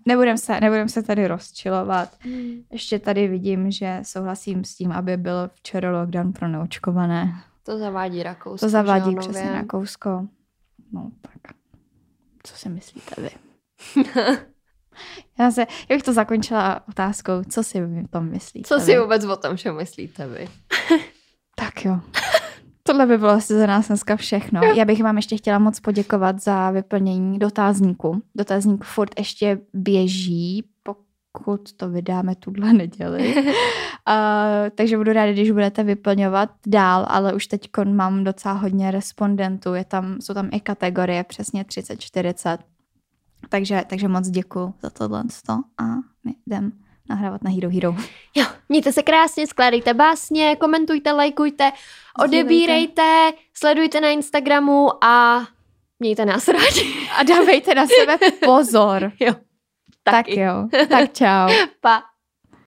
nebudem se, nebudem se tady rozčilovat. Hmm. Ještě tady vidím, že souhlasím s tím, aby byl včera lockdown pro neočkované. to zavádí Rakousko. To zavádí přesně. Rakousko. No tak, co si myslíte vy? *laughs* Já, se, já bych to zakončila otázkou, co si o tom myslíte Co si vůbec o tom, že myslíte vy? *laughs* Tak jo. Tohle by bylo asi za nás dneska všechno. Já bych vám ještě chtěla moc poděkovat za vyplnění dotazníku. Dotazník furt ještě běží, pokud to vydáme tuhle neděli. *laughs* Uh, takže budu ráda, když budete vyplňovat dál, ale už teď mám docela hodně respondentů. Je tam, jsou tam i kategorie, přesně 30-40. Takže, takže moc děkuji za tohle a my jdem nahrávat na Hero Hero. *laughs* Jo, mějte se krásně, skládejte básně, komentujte, lajkujte, odebírejte, sledujte na Instagramu a mějte nás rádi. A dávejte na sebe *laughs* pozor. Jo, tak jo. Tak čau. Pa.